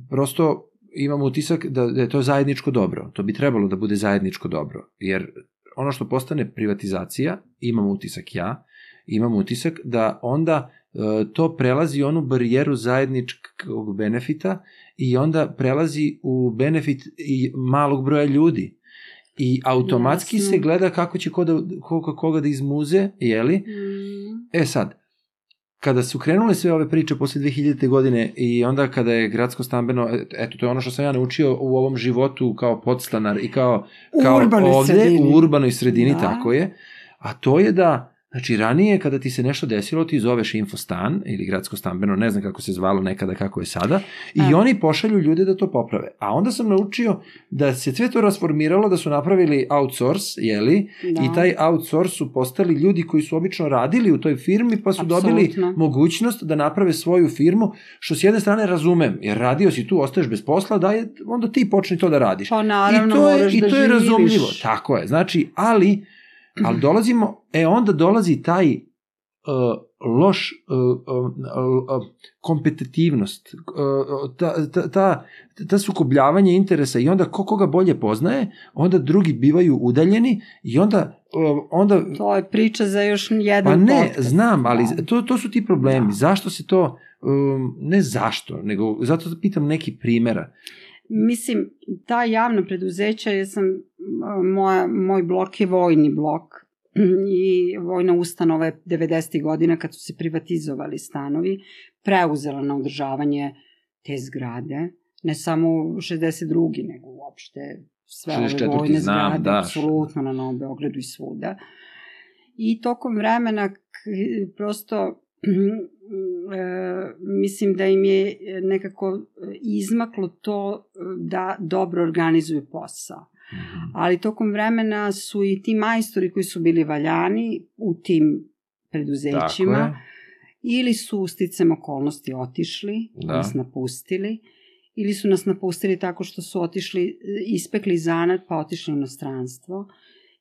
prosto imam utisak da, da je to zajedničko dobro. To bi trebalo da bude zajedničko dobro. Jer ono što postane privatizacija, imam utisak ja, imam utisak da onda e, to prelazi onu barijeru zajedničkog benefita i onda prelazi u benefit i malog broja ljudi. I automatski Jasno. se gleda kako će koga, koga, koga da izmuze, jeli? Mm. E sad, kada su krenule sve ove priče posle 2000. godine i onda kada je gradsko stambeno, eto, to je ono što sam ja naučio u ovom životu kao podstanar i kao, kao ovde, sredini. u urbanoj sredini, da. tako je, a to je da Znači, ranije kada ti se nešto desilo, ti zoveš infostan ili gradsko stambeno, ne znam kako se zvalo nekada, kako je sada, i A. oni pošalju ljude da to poprave. A onda sam naučio da se sve to rasformiralo, da su napravili outsource, jeli, da. i taj outsource su postali ljudi koji su obično radili u toj firmi, pa su Absolutno. dobili mogućnost da naprave svoju firmu, što s jedne strane razumem, jer radio si tu, ostaješ bez posla, da je, onda ti počni to da radiš. Pa naravno, I to je, i to da je živiš. razumljivo, tako je. Znači, ali Ali dolazimo, e onda dolazi taj uh, loš uh, uh, uh, kompetitivnost, uh, ta, ta, ta, ta sukobljavanje interesa i onda ko koga bolje poznaje, onda drugi bivaju udaljeni i onda uh, onda to je priča za još jedan Pa ne, podcast. znam, ali da. to, to su ti problemi. Da. Zašto se to um, ne zašto, nego zato da pitam neki primera. Mislim, ta javna preduzeća, ja sam, moja, moj blok je vojni blok i vojna ustanova je 90. godina kad su se privatizovali stanovi, preuzela na održavanje te zgrade, ne samo 62. nego uopšte sve ove vojne znam, zgrade, da. apsolutno na Novom Beogradu i svuda. I tokom vremena prosto e, mislim da im je nekako izmaklo to da dobro organizuju posao. Mhm. Ali tokom vremena su i ti majstori koji su bili valjani u tim preduzećima ili su sticam okolnosti otišli, Da. nas napustili, ili su nas napustili tako što su otišli, ispekli zanat pa otišli u inostranstvo.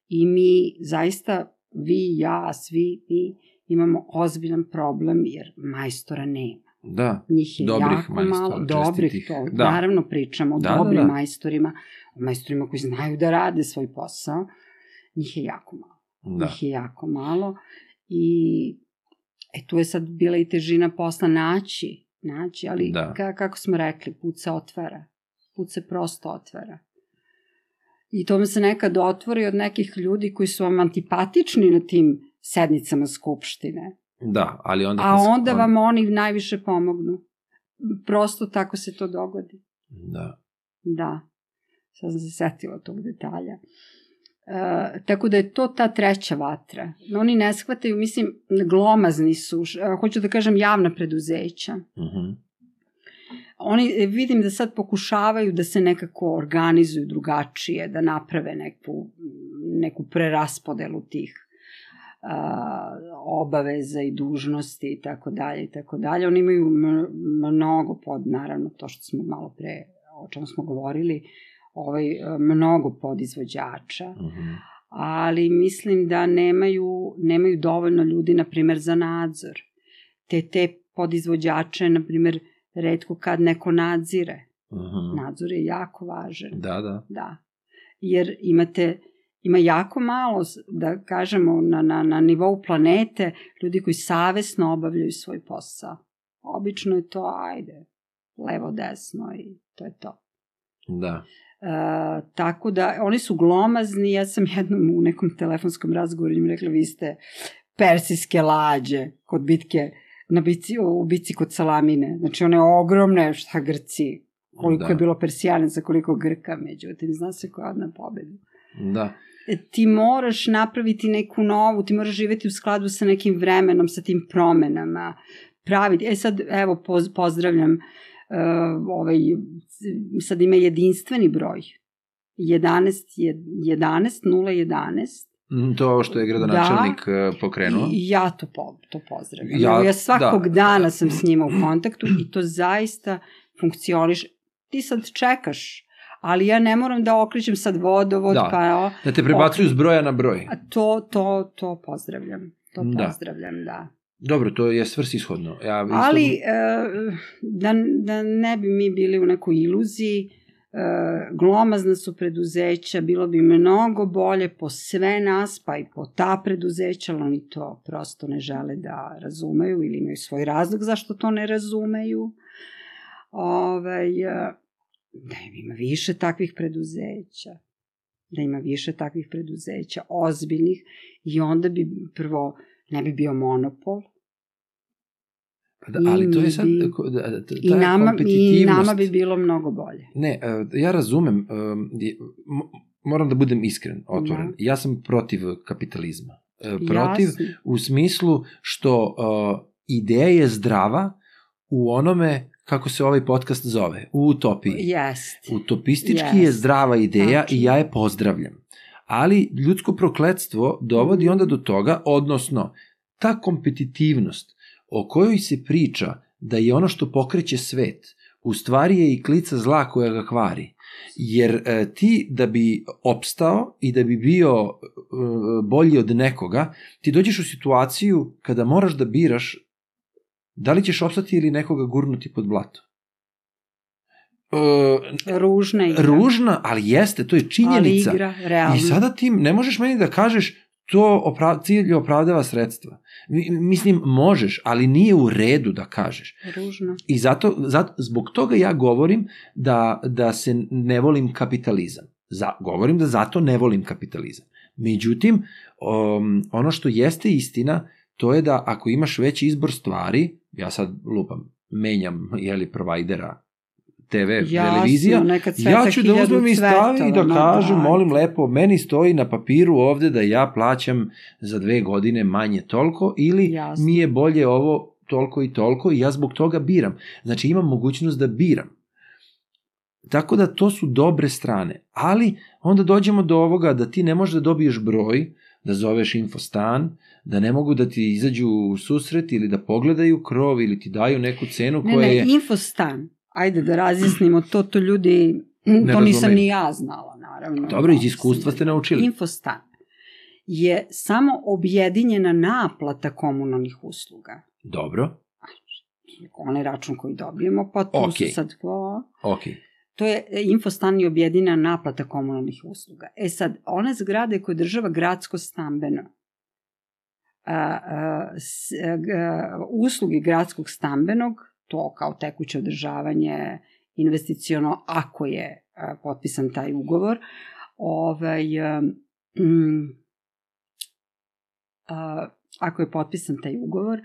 I mi zaista, vi, ja, svi, mi imamo ozbiljan problem jer majstora nema. Da. Njih je Dobrih jako majstora, malo, dobrih, to, Da. naravno pričamo o Da, da, dobrim da. majstorima, o majstorima koji znaju da rade svoj posao, njih je jako malo. Da. Njih je jako malo i e, tu je sad bila i težina posla naći, naći, ali Da. ka, kako smo rekli, put se otvara, put se prosto otvara. I to mi se nekad otvori od nekih ljudi koji su vam antipatični na tim sednicama skupštine. Da, ali onda... A se- onda vam oni najviše pomognu. Prosto tako se to dogodi. Da. Da, sad sam se setila tog detalja. E, tako da je to ta treća vatra. Oni ne shvataju, mislim, glomazni su, e, hoću da kažem javna preduzeća. Mhm. Oni e, vidim da sad pokušavaju da se nekako organizuju drugačije, da naprave neku, neku preraspodelu tih obaveza i dužnosti i tako dalje i tako dalje. Oni imaju mnogo pod, naravno, to što smo malo pre, o čemu smo govorili, ovaj, e, mnogo podizvođača, Mhm. ali mislim da nemaju, nemaju dovoljno ljudi, na primer, za nadzor. Te, te podizvođače, na primer, redko kad neko nadzire. Mhm. Nadzor je jako važan. Da, da. Da. Jer imate, ima jako malo, da kažemo, na, na, na nivou planete, ljudi koji savesno obavljaju svoj posao. Obično je to, ajde, levo, desno i to je to. Da. E, tako da, oni su glomazni, ja sam jednom u nekom telefonskom razgovoru im rekla, vi ste persijske lađe kod bitke na bici, u bici kod Salamine. Znači one ogromne, šta Grci, koliko Da. je bilo Persijanaca, koliko Grka, međutim, zna se koja odna pobeda. Da. Ti moraš napraviti neku novu, ti moraš živeti u skladu sa nekim vremenom, sa tim promenama, praviti. E sad, evo, poz, pozdravljam, uh, ovaj, sad ima jedinstveni broj. 11, je, 11, 011. Mm, To je ovo što je gradonačelnik da. pokrenuo. I ja to, po, to pozdravljam. Ja- Ja, ja svakog da. dana sam s njima u kontaktu i to zaista funkcioniš. Ti sad čekaš, ali ja ne moram da okrećem sad vodovod, Da. pa o, Da te prebacuju s broja na broj. a to, to, to pozdravljam. To Da. pozdravljam, da. Dobro, to je svrsishodno. Ja isto... Ali e, da, da ne bi mi bili u nekoj iluziji, e, glomazna su preduzeća, bilo bi mnogo bolje po sve nas, pa i po ta preduzeća, ali oni to prosto ne žele da razumeju ili imaju svoj razlog zašto to ne razumeju. Ovaj, e, da ima više takvih preduzeća da ima više takvih preduzeća, ozbiljnih, i onda bi prvo ne bi bio monopol, Pa Da, ali to je sad... Da, da, ta I nama, I nama bi bilo mnogo bolje. Ne, e, ja razumem, e, moram da budem iskren, otvoren. Da. Ja sam protiv kapitalizma. E, Protiv Jasno. u smislu što ideja je zdrava u onome kako se ovaj podcast zove, u utopiji. Jest. Utopistički je Jest. zdrava ideja Tačno. i ja je pozdravljam. Ali ljudsko prokledstvo dovodi onda do toga, odnosno ta kompetitivnost o kojoj se priča da je ono što pokreće svet, u stvari je i klica zla koja ga kvari. Jer e, ti da bi opstao i da bi bio e, bolji od nekoga, ti dođeš u situaciju kada moraš da biraš da li ćeš opstati ili nekoga gurnuti pod blato. E, Ružna igra. ružna, ali jeste, to je činjenica. Ali igra, realno. I sada ti ne možeš meni da kažeš to opra cilj opravdava sredstva. Mi- Mislim, možeš, ali nije u redu da kažeš. Ružna. I zato, zato zbog toga ja govorim da, da se ne volim kapitalizam. Za, govorim da zato ne volim kapitalizam. Međutim, um, ono što jeste istina, to je da ako imaš veći izbor stvari, ja sad lupam, menjam, jeli, provajdera TV, Jasno, televizija, ja ću da uzmem i stavim i da daj. molim lepo, meni stoji na papiru ovde da ja plaćam za dve godine manje toliko ili Jasno. mi je bolje ovo toliko i toliko i ja zbog toga biram. Znači imam mogućnost da biram. Tako da to su dobre strane. Ali onda dođemo do ovoga da ti ne možeš da dobiješ broj, da zoveš infostan, da ne mogu da ti izađu u susret ili da pogledaju krov ili ti daju neku cenu koja ne, ne, je... infostan. Ajde da razjasnimo to, to ljudi, Ne to nisam razumeju. ni ja znala, naravno. Dobro, iz iskustva ste naučili. Infostan je samo objedinjena naplata komunalnih usluga. Dobro, Onaj račun koji dobijemo, pa tu Okej. su sad... o, ok. To je e, infostan i objedina naplata komunalnih usluga. E sad, one zgrade koje država gradsko stambeno, a, a, s, a, g- usluge gradskog stambenog, to kao tekuće održavanje, investiciono, ako je a, potpisan taj ugovor, ovaj, mm, ako je potpisan taj ugovor,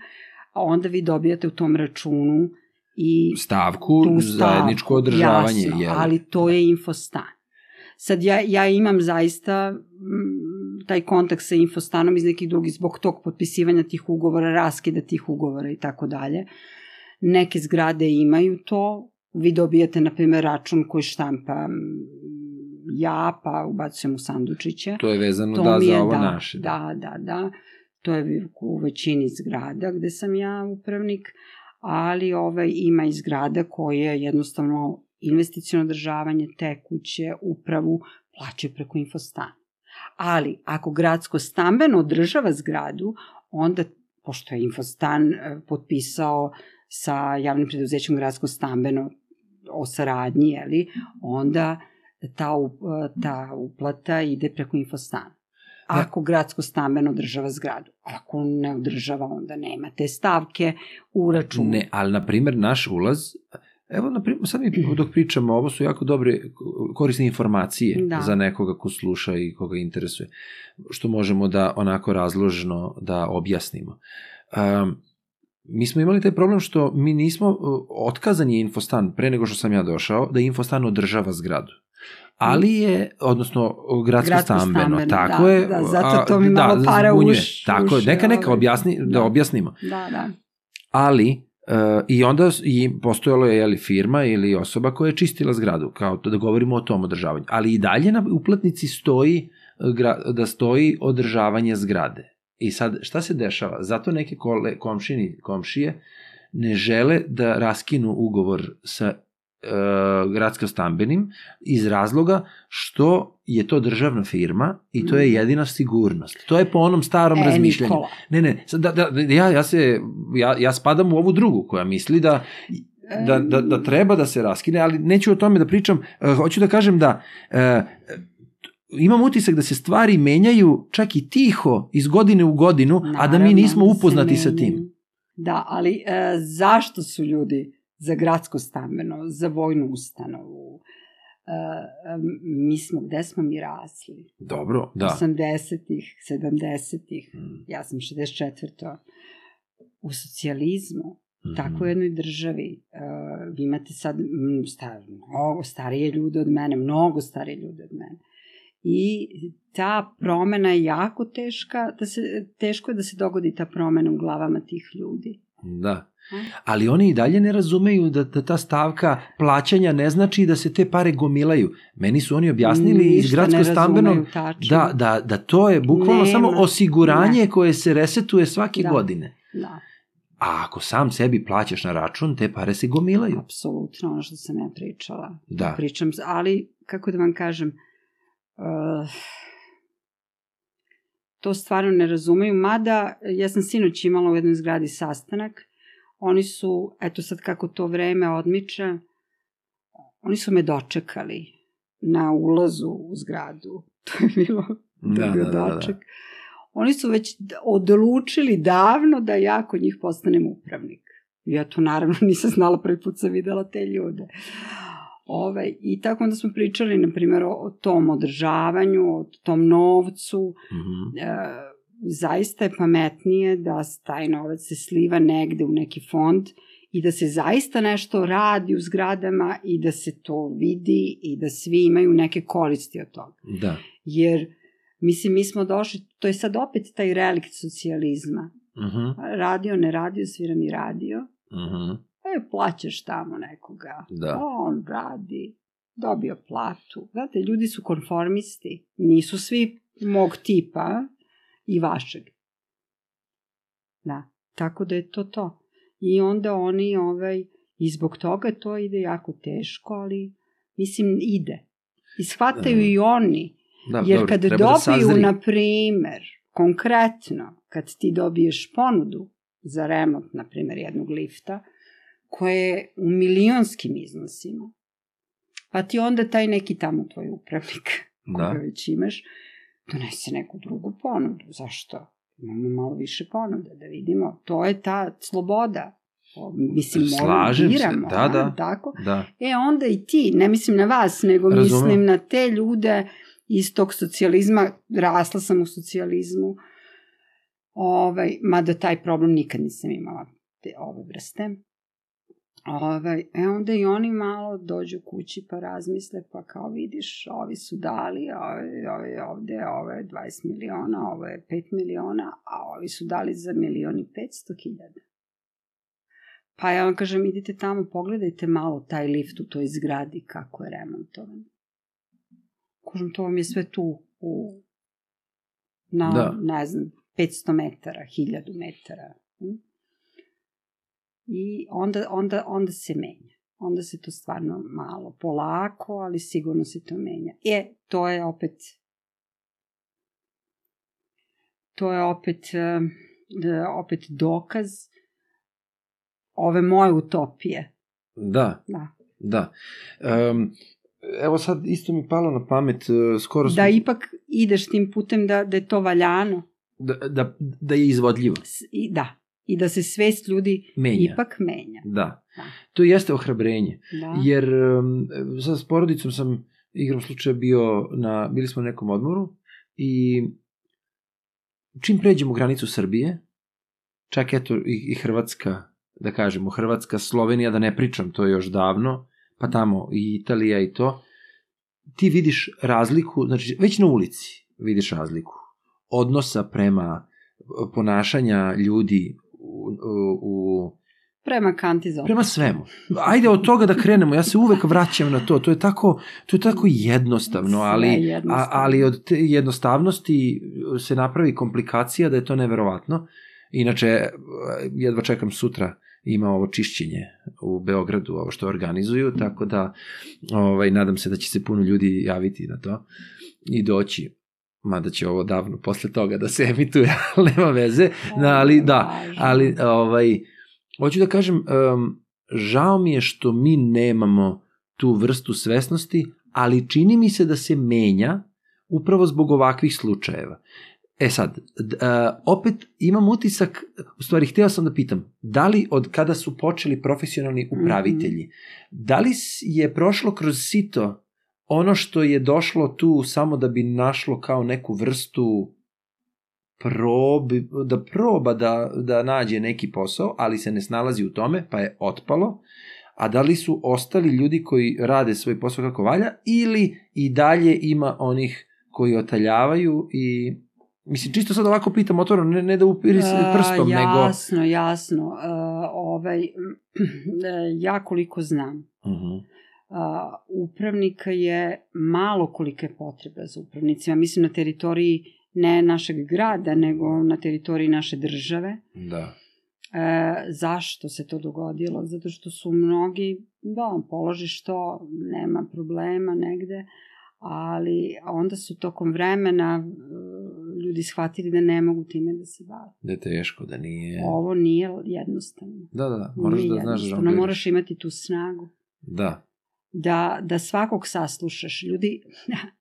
onda vi dobijate u tom računu i Stavku, tu zajedničko stavku, održavanje. jasno, jel? ali to je infostan. Sad ja, ja imam zaista mm, taj kontakt sa infostanom iz nekih drugih, zbog tog potpisivanja tih ugovora, raskida tih ugovora i tako dalje. Neke zgrade imaju to, vi dobijate, na primjer, račun koji štampa mm, ja, pa ubacujem u sandučiće. To je vezano To da je, za ovo da, naše. Da, da, da. To je u većini zgrada gde sam ja upravnik, ali ovaj, ima i zgrada koje jednostavno investicijono održavanje, tekuće, upravu plaćaju preko infostana. Ali ako gradsko stambeno održava zgradu, onda, pošto je infostan e, potpisao sa javnim preduzećem gradsko stambeno o saradnji, jeli, onda ta, up- ta uplata ide preko infostana. Ako gradsko stambeno održava zgradu. Ako ne održava, onda nema te stavke u računu. Ne, ali na primjer naš ulaz, evo na primjer, sad mi dok pričamo, ovo su jako dobre korisne informacije Da. za nekoga ko sluša i koga interesuje, što možemo da onako razložno da objasnimo. Um, mi smo imali taj problem što mi nismo, uh, otkazan je Infostan pre nego što sam ja došao, da Infostan održava zgradu. Ali je, odnosno gradsko, Gradsko stambeno, stambeno, tako da, je. da, zato to mi malo para zbunjuje. uš- Tako je, neka, neka ovaj, objasni, da, da. objasnimo. Da, da. Ali, uh, i onda i postojalo je jeli, firma ili osoba koja je čistila zgradu, kao to da govorimo o tom održavanju. Ali i dalje na uplatnici stoji uh, gra, da stoji održavanje zgrade. I sad, šta se dešava? Zato neke kole, komšini, komšije ne žele da raskinu ugovor sa gradsko-stambenim iz razloga što je to državna firma i to je Mm. jedina sigurnost. To je po onom starom E, razmišljanju. Nikola. Ne, ne, da, da, ja, ja, se, ja, ja spadam u ovu drugu koja misli da, da, da, da treba da se raskine, ali neću o tome da pričam. Uh, hoću da kažem da uh, imam utisak da se stvari menjaju čak i tiho iz godine u godinu, a da mi Naravno nismo upoznati sa tim. Da, ali e, zašto su ljudi za gradsko stambeno, za vojnu ustanovu? E, mi smo, gde smo mi rasli? Dobro, da. 80-ih, 70-ih, Mm, ja sam 64. U socijalizmu, mhm. tako u jednoj državi. E, vi imate sad mm, star, mnogo starije ljude od mene, mnogo starije ljude od mene. I ta promena je jako teška, da se, teško je da se dogodi ta promena u glavama tih ljudi. Da. Ali oni i dalje ne razumeju da, da ta stavka plaćanja ne znači da se te pare gomilaju. Meni su oni objasnili iz Ništa gradsko ne stambenog razumeju tačno. da, da, da to je bukvalno Nema. samo osiguranje koje se resetuje svake Da. godine. Da, A ako sam sebi plaćaš na račun, te pare se gomilaju. apsolutno ono što sam ja pričala. Da. Pričam, ali kako da vam kažem, uh, to stvarno ne razumeju, mada ja sam sinoć imala u jednoj zgradi sastanak, oni su, eto sad kako to vreme odmiče, oni su me dočekali na ulazu u zgradu. To je bilo, to je Da, bio da, da, da. Oni su već odlučili davno da ja kod njih postanem upravnik. Ja to naravno nisam znala, prvi put sam videla te ljude. Ovaj, I tako onda smo pričali, na primjer, o, o tom održavanju, o tom novcu. Mhm. E, zaista je pametnije da taj novac se sliva negde u neki fond i da se zaista nešto radi u zgradama i da se to vidi i da svi imaju neke koristi od toga. Da. Jer, mislim, mi smo došli, to je sad opet taj relikt socijalizma. Mhm, Radio, ne radio, sviram i radio. mhm. E, plaćaš tamo nekoga. Da. On radi, dobio platu. Znate, ljudi su konformisti. Nisu svi mog tipa i vašeg. Da, tako da je to to. I onda oni, ovaj, i zbog toga to ide jako teško, ali mislim ide. I shvataju Da. i oni. Da, Jer dobro, kad da dobiju, sazri. na primer, konkretno, kad ti dobiješ ponudu za remont, na primer, jednog lifta, koje je u milionskim iznosima, pa ti onda taj neki tamo tvoj upravnik, koga Da. već imaš, donese neku drugu ponudu. Zašto? Imamo malo više ponuda, da vidimo. To je ta sloboda. O, Mislim, moramo, Slažem se, biramo, da, a, da. Tako? Da, E onda i ti, ne mislim na vas, nego Razumem. mislim na te ljude iz tog socijalizma, rasla sam u socijalizmu, ovaj, mada taj problem nikad nisam imala te ove vrste. Ovaj, e onda i oni malo dođu kući pa razmisle, pa kao vidiš, ovi su dali, ovi, ovi ovde, ovo je 20 miliona, ovo je 5 miliona, a ovi su dali za milion i 500 hiljada. Pa ja vam kažem, idite tamo, pogledajte malo taj lift u toj zgradi kako je remontovan. Kažem, to vam je sve tu u, na, Da. ne znam, 500 metara, 1000 metara. hm? I onda, onda, onda se menja. Onda se to stvarno malo, polako, ali sigurno se to menja. E, to je opet to je opet eh, opet dokaz ove moje utopije. da, Da. da. Um, evo sad isto mi palo na pamet, uh, skoro smo, Da ipak ideš tim putem da, da je to valjano. da, da, da je izvodljivo. I, da. I da se svest ljudi Menja. ipak menja. Da. Da. To jeste ohrabrenje. Da. Jer um, sad s porodicom sam igrom slučaja bio na, bili smo na nekom odmoru i čim pređemo granicu Srbije, čak eto i, i Hrvatska, da kažemo, Hrvatska, Slovenija, da ne pričam, to je još davno, pa tamo i Italija i to, ti vidiš razliku, znači već na ulici vidiš razliku odnosa prema ponašanja ljudi u, u, Prema kanti za Prema svemu. Ajde od toga da krenemo, ja se uvek vraćam na to, to je tako, to je tako jednostavno, ali, jednostavno. A, ali od te jednostavnosti se napravi komplikacija da je to neverovatno. Inače, jedva čekam sutra ima ovo čišćenje u Beogradu, ovo što organizuju, tako da ovaj, nadam se da će se puno ljudi javiti na to i doći mada će ovo davno posle toga da se emituje, ali nema veze, da, ali da, ali ovaj, hoću da kažem, um, žao mi je što mi nemamo tu vrstu svesnosti, ali čini mi se da se menja upravo zbog ovakvih slučajeva. E sad, d, a, opet imam utisak, u stvari hteo sam da pitam, da li od kada su počeli profesionalni upravitelji, da li je prošlo kroz sito ono što je došlo tu samo da bi našlo kao neku vrstu probi, da proba da, da nađe neki posao, ali se ne snalazi u tome, pa je otpalo, a da li su ostali ljudi koji rade svoj posao kako valja, ili i dalje ima onih koji otaljavaju i Mislim, čisto sad ovako pitam otvoreno, ne, ne da upiri se A, prstom, nego... Jasno, jasno. Uh, ovaj, ja koliko znam, Uh-huh. A, upravnika je malo kolike potrebe za upravnicima. Mislim na teritoriji ne našeg grada, nego na teritoriji naše države. Da. E, zašto se to dogodilo? Zato što su mnogi, da, položiš to, nema problema negde, ali onda su tokom vremena e, ljudi shvatili da ne mogu time da se bave. Da je teško, da nije... Ovo nije jednostavno. Da, da, da, moraš Nije da znaš da žongliraš. moraš imati tu snagu. Da. Da, da svakog saslušaš. Ljudi,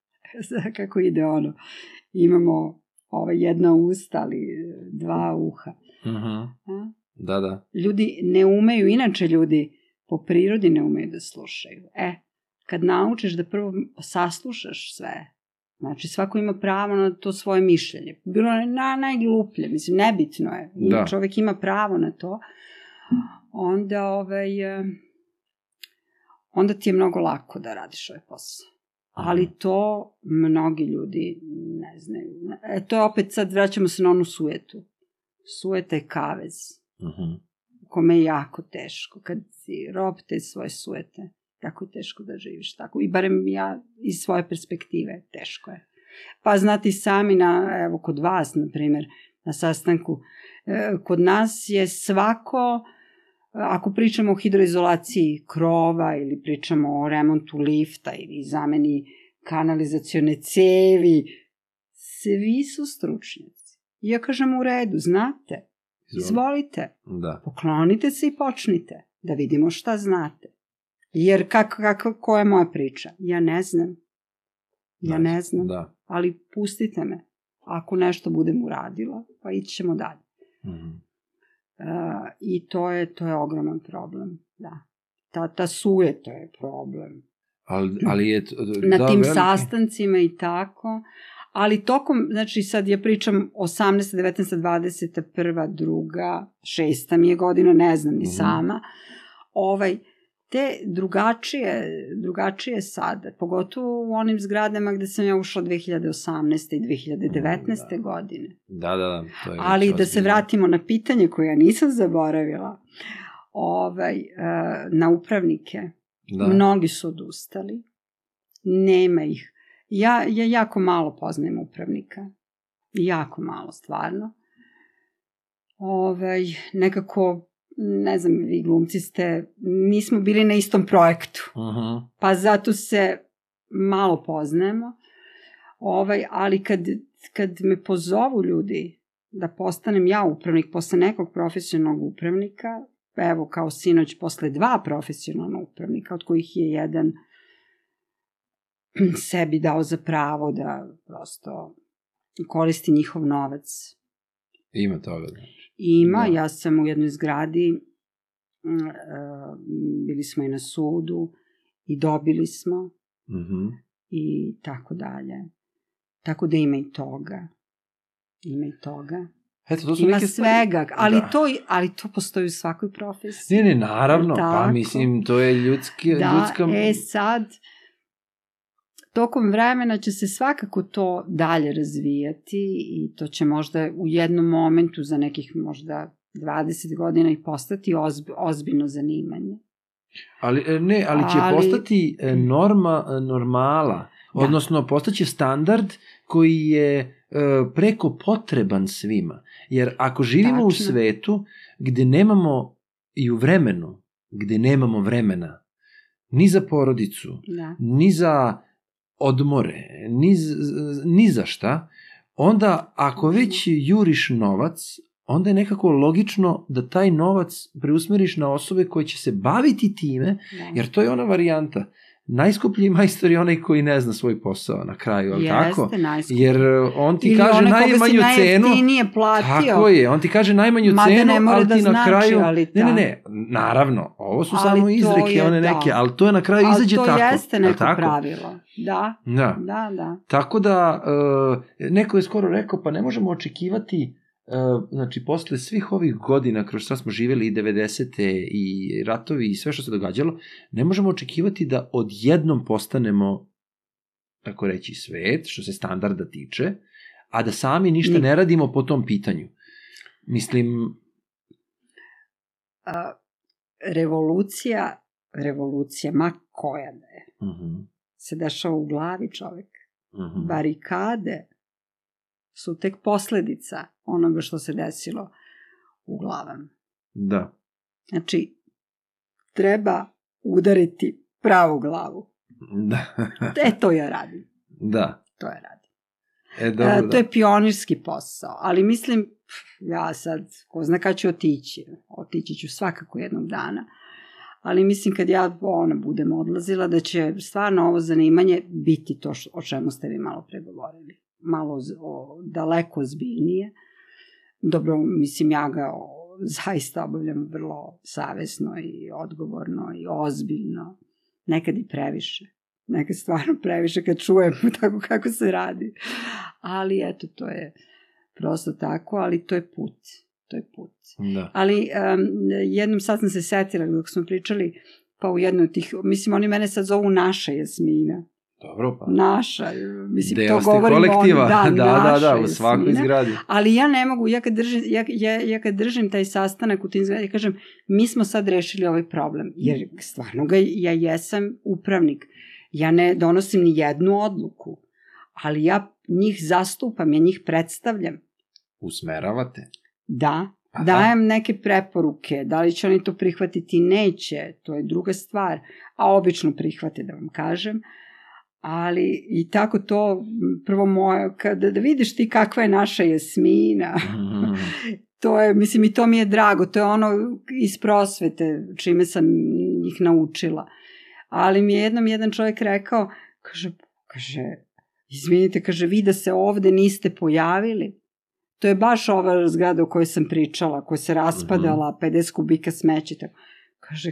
kako ide ono, imamo ova jedna usta, ali dva uha. Uh-huh. A? Da, da. Ljudi ne umeju, inače ljudi po prirodi ne umeju da slušaju. E, kad naučiš da prvo saslušaš sve, znači svako ima pravo na to svoje mišljenje. Bilo je na, najgluplje, mislim, nebitno je. Da. Čovek ima pravo na to. Onda, ovaj, onda ti je mnogo lako da radiš ovaj posao. Ali to mnogi ljudi ne znaju. E, to je opet sad, vraćamo se na onu sujetu. Sujeta je kavez, Mhm. kome je jako teško. Kad si rob te svoje sujete, jako je teško da živiš tako. I barem ja iz svoje perspektive teško je. Pa znati sami na, evo kod vas, na primjer, na sastanku, e, kod nas je svako, ako pričamo o hidroizolaciji krova ili pričamo o remontu lifta ili zameni kanalizacione cevi, svi su stručnjaci. Ja kažem u redu, znate, izvolite, Da. poklonite se i počnite, da vidimo šta znate. Jer kako, kako, koja je moja priča? Ja ne znam. Ja ne znam, Da. ali pustite me. Ako nešto budem uradila, pa ići ćemo dalje. Mhm. Uh, I to je, to je ogroman problem, da. Ta, ta sujeta je problem. Ali, ali je... t- Na da, tim veliki- sastancima i tako. Ali tokom, znači sad ja pričam 18. 19. 20. prva, druga, šesta mi je godina, ne znam ni Mhm. sama. Ovaj, te drugačije, drugačije sada, pogotovo u onim zgradama gde sam ja ušla 2018. i 2019. Da. godine. Da, da, da. To je Ali da se vratimo na pitanje koje ja nisam zaboravila, ovaj, e, na upravnike. Da. Mnogi su odustali. Nema ih. Ja, ja jako malo poznajem upravnika. Jako malo, stvarno. Ovaj, nekako, ne znam, vi glumci ste, nismo bili na istom projektu Mhm. pa zato se malo poznajemo. Ovaj, ali kad, kad me pozovu ljudi da postanem ja upravnik posle nekog profesionalnog upravnika, evo kao sinoć posle dva profesionalna upravnika, od kojih je jedan sebi dao za pravo da prosto koristi njihov novac. Ima toga. da. Ima, Da. ja sam u jednoj zgradi, mm, e, bili smo i na sudu i dobili smo Mhm. i tako dalje. Tako da ima i toga. Ima i toga. Eto, to su Ima neke stvari- svega, ali, Da. to, ali to postoji u svakoj profesiji. Ne, ne, naravno, pa Tako. mislim, to je ljudski, da, ljudska... e sad, tokom vremena će se svakako to dalje razvijati i to će možda u jednom momentu za nekih možda 20 godina i postati ozb, ozbiljno zanimanje. Ali, e, ne, ali će Ali- postati e, norma, e, normala, Da. odnosno postaće standard koji je e, preko potreban svima. Jer ako živimo u Tačno. svetu gde nemamo i u vremenu, gde nemamo vremena, ni za porodicu, Da. ni za odmore, ni, ni za šta, onda ako već juriš novac, onda je nekako logično da taj novac preusmeriš na osobe koje će se baviti time, da. jer to je ona varijanta. Najskuplji majstor je onaj koji ne zna svoj posao na kraju, ali tako? Jeste, najskuplji. Jer uh, on ti Ili kaže najmanju cenu, najjeftinije platio. Tako je, on ti kaže najmanju Mada cenu, ne ali da ti na znači, kraju... ali Ne, ne, da. ne, naravno, ovo su Ali samo izreke, je, one da. neke, ali to je na kraju izađe Ali to tako. jeste neko tako? pravilo. Da, Da. da, da. Tako da, uh, neko je skoro rekao, pa ne možemo očekivati, znači, posle svih ovih godina kroz šta smo živjeli i 90. i ratovi i sve što se događalo, ne možemo očekivati da odjednom postanemo, tako reći, svet, što se standarda tiče, a da sami ništa Ni- ne radimo po tom pitanju. Mislim, A, revolucija, revolucija, ma koja da je, uh se dešava u glavi čovek. -huh, Barikade su tek posledica onoga što se desilo u glavama. da, Znači, treba udariti pravu glavu. da, E, to ja radim. da. To ja radim. E, dobro, e, da. to je pionirski posao, ali mislim, ja sad, ko zna kad ću otići, otići ću svakako jednog dana, ali mislim kad ja ona budem odlazila da će stvarno ovo zanimanje biti to što, o čemu ste vi malo pregovorili. Malo z- o, daleko zbiljnije. Dobro, mislim ja ga zaista obavljam vrlo savesno i odgovorno i ozbiljno. Nekad i previše. Nekad stvarno previše kad čujem tako kako se radi. Ali eto, to je prosto tako, ali to je put. To je put. da. Ali um, jednom sad sam se setila dok smo pričali, pa u jednoj od tih, mislim oni mene sad zovu naša Jasmina. Dobro, pa. Naša, mislim, Deo to ste govorimo kolektiva, da, da, da, da, naša u svakoj zgradi. Ali ja ne mogu, ja kad držim, ja, ja, ja kad držim taj sastanak u tim zgradama, ja kažem, mi smo sad rešili ovaj problem, jer stvarno ga, ja jesam upravnik, ja ne donosim ni jednu odluku, ali ja njih zastupam, ja njih predstavljam. Usmeravate. Da, da. dajem neke preporuke, da li će oni to prihvatiti, neće, to je druga stvar, a obično prihvate da vam kažem, ali i tako to, prvo moje, kada da vidiš ti kakva je naša Jasmina, Mhm. to je, mislim i to mi je drago, to je ono iz prosvete čime sam ih naučila. Ali mi je jednom jedan čovjek rekao, kaže, kaže, izvinite, kaže, vi da se ovde niste pojavili, to je baš ova zgrada o kojoj sam pričala, koja se raspadala, 50 kubika smeća, tako. kaže,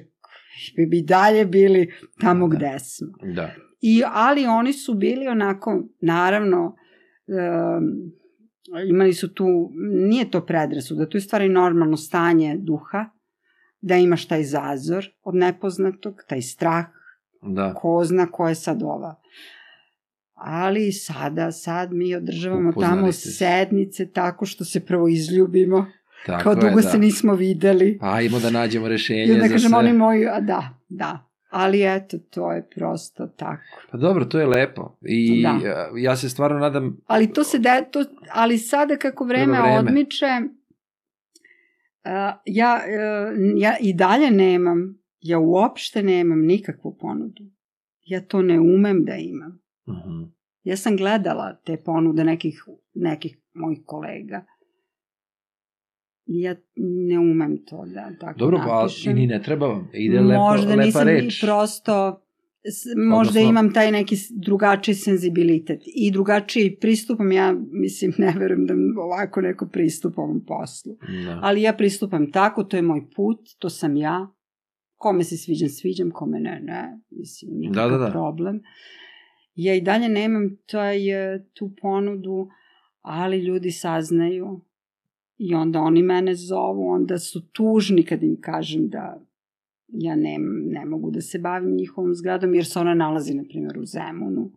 bi bi dalje bili tamo Da. gde smo. Da. I, ali oni su bili onako, naravno, um, imali su tu, nije to predrasuda, to je stvari normalno stanje duha, da imaš taj zazor od nepoznatog, taj strah, Da. ko zna ko je sad ova. Ali sada, sad mi održavamo Upoznali tamo se. sednice tako što se prvo izljubimo, Tako kao je, dugo da. se nismo videli. Pa ajmo da nađemo rešenje I onda za kažem, sve. oni moji, a da, da. Ali eto, to je prosto tako. Pa dobro, to je lepo. I Da. a, ja se stvarno nadam, Ali to se de, to, ali sada kako vreme, vreme. odmiče, uh, ja, uh, ja i dalje nemam, ja uopšte nemam nikakvu ponudu. Ja to ne umem da imam. Mhm. Ja sam gledala te ponude nekih, nekih mojih kolega. Ja ne umem to da tako dobro, pa napišem. i ni ne treba vam. Ide lepo, možda lepa nisam reč. i prosto možda Odnosno- imam taj neki drugačiji senzibilitet i drugačiji pristupam, ja mislim ne verujem da ovako neko pristupa ovom poslu. Da. Ali ja pristupam tako, to je moj put, to sam ja. Kome se sviđam, sviđam, kome ne, ne. Mislim, nikakav Da, da, da. problem. Ja i dalje nemam taj, e, tu ponudu, ali ljudi saznaju i onda oni mene zovu, onda su tužni kad im kažem da ja ne, ne mogu da se bavim njihovom zgradom jer se ona nalazi, na primjer, u Zemunu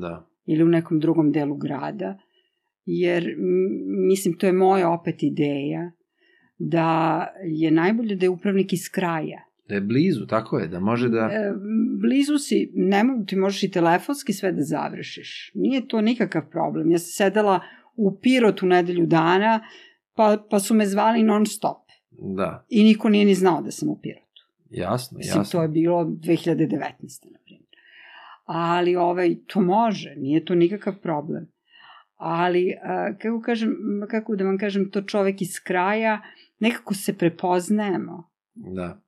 Da. ili u nekom drugom delu grada, jer mislim to je moja opet ideja da je najbolje da je upravnik iz kraja. Da je blizu, tako je, da može da... E, blizu si, ne mogu, ti možeš i telefonski sve da završiš. Nije to nikakav problem. Ja sam sedela u Pirotu nedelju dana, pa, pa su me zvali non stop. Da, I niko nije ni znao da sam u Pirotu. jasno, Mislim, jasno. to je bilo 2019. na primjer. Ali ovaj, to može, nije to nikakav problem. Ali, kako, kažem, kako da vam kažem, to čovek iz kraja, nekako se prepoznajemo. Da.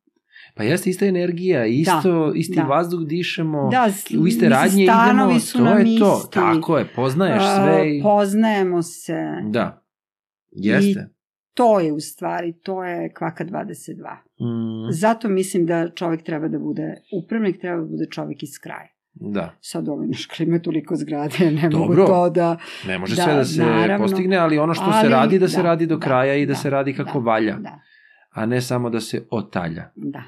Pa jeste ista energija, isto, isti da. vazduh dišemo, Da, u iste mislim, radnje idemo, su to je to, isti. tako je, poznaješ sve i... Poznajemo se. Da, jeste. To je u stvari, to je kvaka 22. Mm, Zato mislim da čovek treba da bude, upravnik treba da bude čovek iz kraja. da, Sad ovaj naš klima toliko zgrade, ne mogu Dobro. to da... ne može Da, sve da se naravno. postigne, ali ono što se Ali, radi, da se da, radi do da, kraja i da, da, se radi kako da, valja, Da, a ne samo da se otalja. da.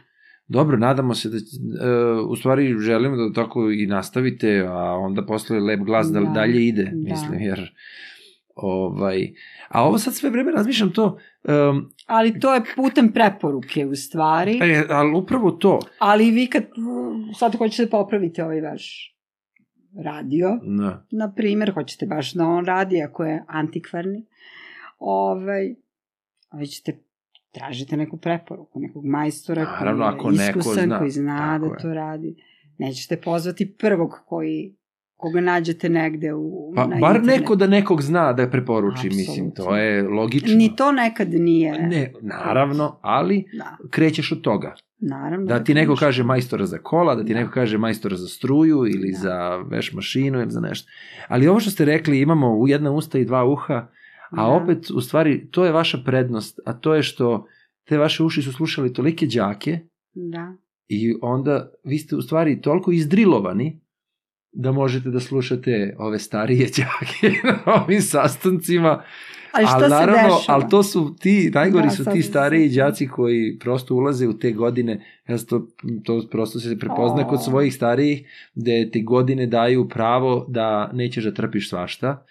Dobro, nadamo se da, uh, u stvari želim da tako i nastavite, a onda posle lep glas da, Da, dalje ide, da. mislim, jer ovaj, a ovo sad sve vreme razmišljam to, um, Ali to je putem preporuke u stvari. e, ali upravo to, Ali vi kad sad hoćete popraviti ovaj vaš radio, da, na primjer, hoćete baš da on radi ako je antikvarni, ovaj, vi ćete tražite neku preporuku, nekog majstora Naravno, koji ako je neko iskusan, zna, koji zna da je. to radi. Nećete pozvati prvog koji koga nađete negde u, pa na bar internetu. neko da nekog zna da preporuči, mislim, to je logično. Ni to nekad nije. Ne, naravno, ali Da, krećeš od toga. naravno. Da ti neko kaže majstora za kola, da ti Da. neko kaže majstora za struju ili Da. za veš mašinu ili za nešto. Ali ovo što ste rekli, imamo u jedna usta i dva uha, a Da. opet, u stvari, to je vaša prednost, a to je što te vaše uši su slušali tolike đake Da, i onda vi ste u stvari toliko izdrilovani da možete da slušate ove starije đake na ovim sastancima. Ali šta Ali se naravno, dešava? ali to su ti, najgori Da, su ti se stariji đaci koji prosto ulaze u te godine, ja to, to prosto se prepozna O. kod svojih starijih, da ti godine daju pravo da nećeš da trpiš svašta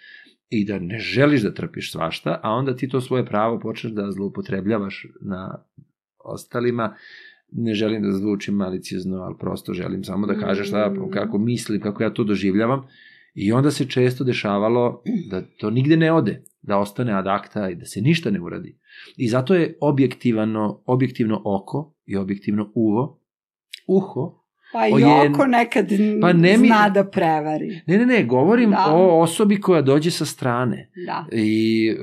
i da ne želiš da trpiš svašta, a onda ti to svoje pravo počneš da zloupotrebljavaš na ostalima, ne želim da zvučim maliciozno, ali prosto želim samo da kažem šta, Mm. kako mislim, kako ja to doživljavam. I onda se često dešavalo da to nigde ne ode, da ostane ad acta i da se ništa ne uradi. I zato je objektivano, objektivno oko i objektivno uvo, uho, Pa i je- oko nekad Pa ne mi- zna da prevari. ne, ne, ne, govorim Da. o osobi koja dođe sa strane. Da. I, e,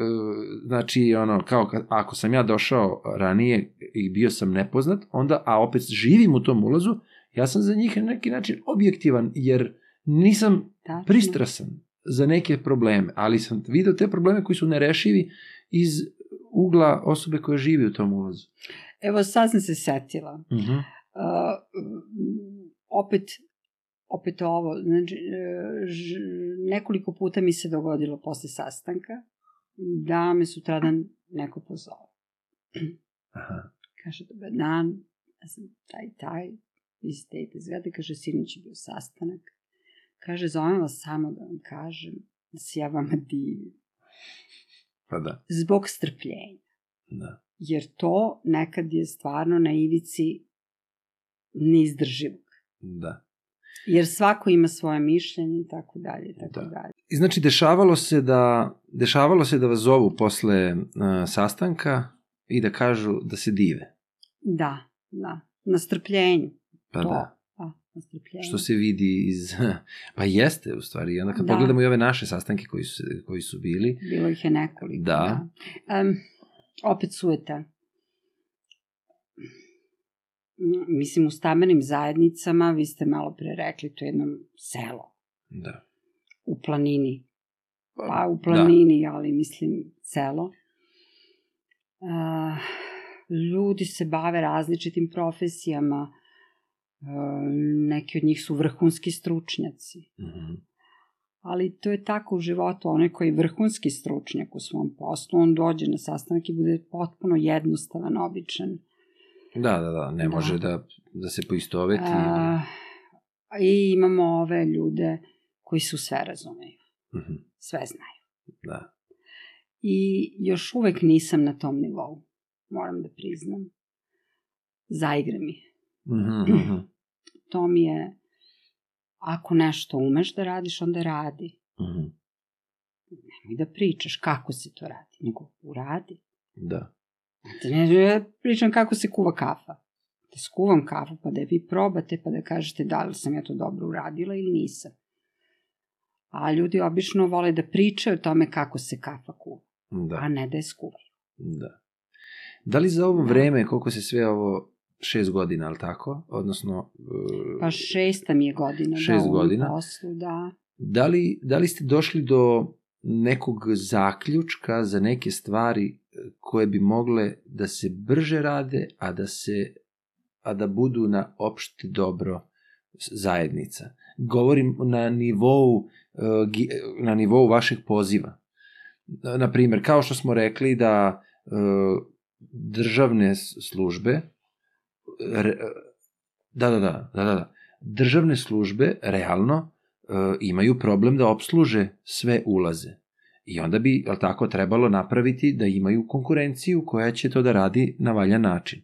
znači, ono, kao, kad- ako sam ja došao ranije i bio sam nepoznat, onda, a opet živim u tom ulazu, ja sam za njih na neki način objektivan, jer nisam Tačno. pristrasan za neke probleme, ali sam video te probleme koji su nerešivi iz ugla osobe koja živi u tom ulazu. Evo sad sam se setila. Uh -huh. Uh, opet opet ovo, znači, e, nekoliko puta mi se dogodilo posle sastanka da me sutradan neko pozove. Aha. Kaže, dobar dan, ja sam taj, taj, vi ste te zgrade, kaže, sinoć je bio sastanak. Kaže, zovem vas samo da vam kažem da se ja vama divim. Pa da, Zbog strpljenja. da. Jer to nekad je stvarno na ivici neizdrživog. Da. Jer svako ima svoje mišljenje i tako dalje i tako Da. dalje. I znači dešavalo se da dešavalo se da vas zovu posle uh, sastanka i da kažu da se dive. Da, da. Na strpljenju. Pa to. da. Da, na strpljenju. Što se vidi iz pa jeste u stvari. I onda kad Da. pogledamo i ove naše sastanke koji su koji su bili, Bilo ih je nekoliko. Da. da. Um, opet sueta. Mm, Mislim, u stambenim zajednicama, vi ste malo pre rekli, to je jedno selo da. u planini. Pa u Da. planini, ali mislim selo. Uh, ljudi se bave različitim profesijama. Uh, neki od njih su vrhunski stručnjaci. Mhm. Ali to je tako u životu, onaj koji je vrhunski stručnjak u svom poslu, on dođe na sastanak i bude potpuno jednostavan, običan. Da, da, da, ne Da. može da da se poistoveti. A, I imamo ove ljude koji su sve razumeju, Mhm. sve znaju. Da. I još uvek nisam na tom nivou, moram da priznam. Zaigra mi. Mhm, mhm. To mi je, ako nešto umeš da radiš, onda radi. Mhm. Nemoj da pričaš kako se to radi, nego uradi. Da. Znate, ne, ja pričam kako se kuva kafa. Da skuvam kafu, pa da je vi probate, pa da kažete da li sam ja to dobro uradila ili nisam. A ljudi obično vole da pričaju o tome kako se kafa kuva, Da. a ne da je skuvaju. Da. Da li za ovo Da. vreme, koliko se sve ovo šest godina, ali tako? Odnosno, e, Pa šesta mi je godina Šest da u ovom godina? poslu, da. da li, da li ste došli do nekog zaključka za neke stvari koje bi mogle da se brže rade, a da se a da budu na opšte dobro zajednica. Govorim na nivou e, na nivou vašeg poziva. Na primjer, kao što smo rekli da e, državne službe da, da, da, da, da, da. Državne službe realno e, imaju problem da obsluže sve ulaze. I onda bi, jel tako, trebalo napraviti da imaju konkurenciju koja će to da radi na valjan način.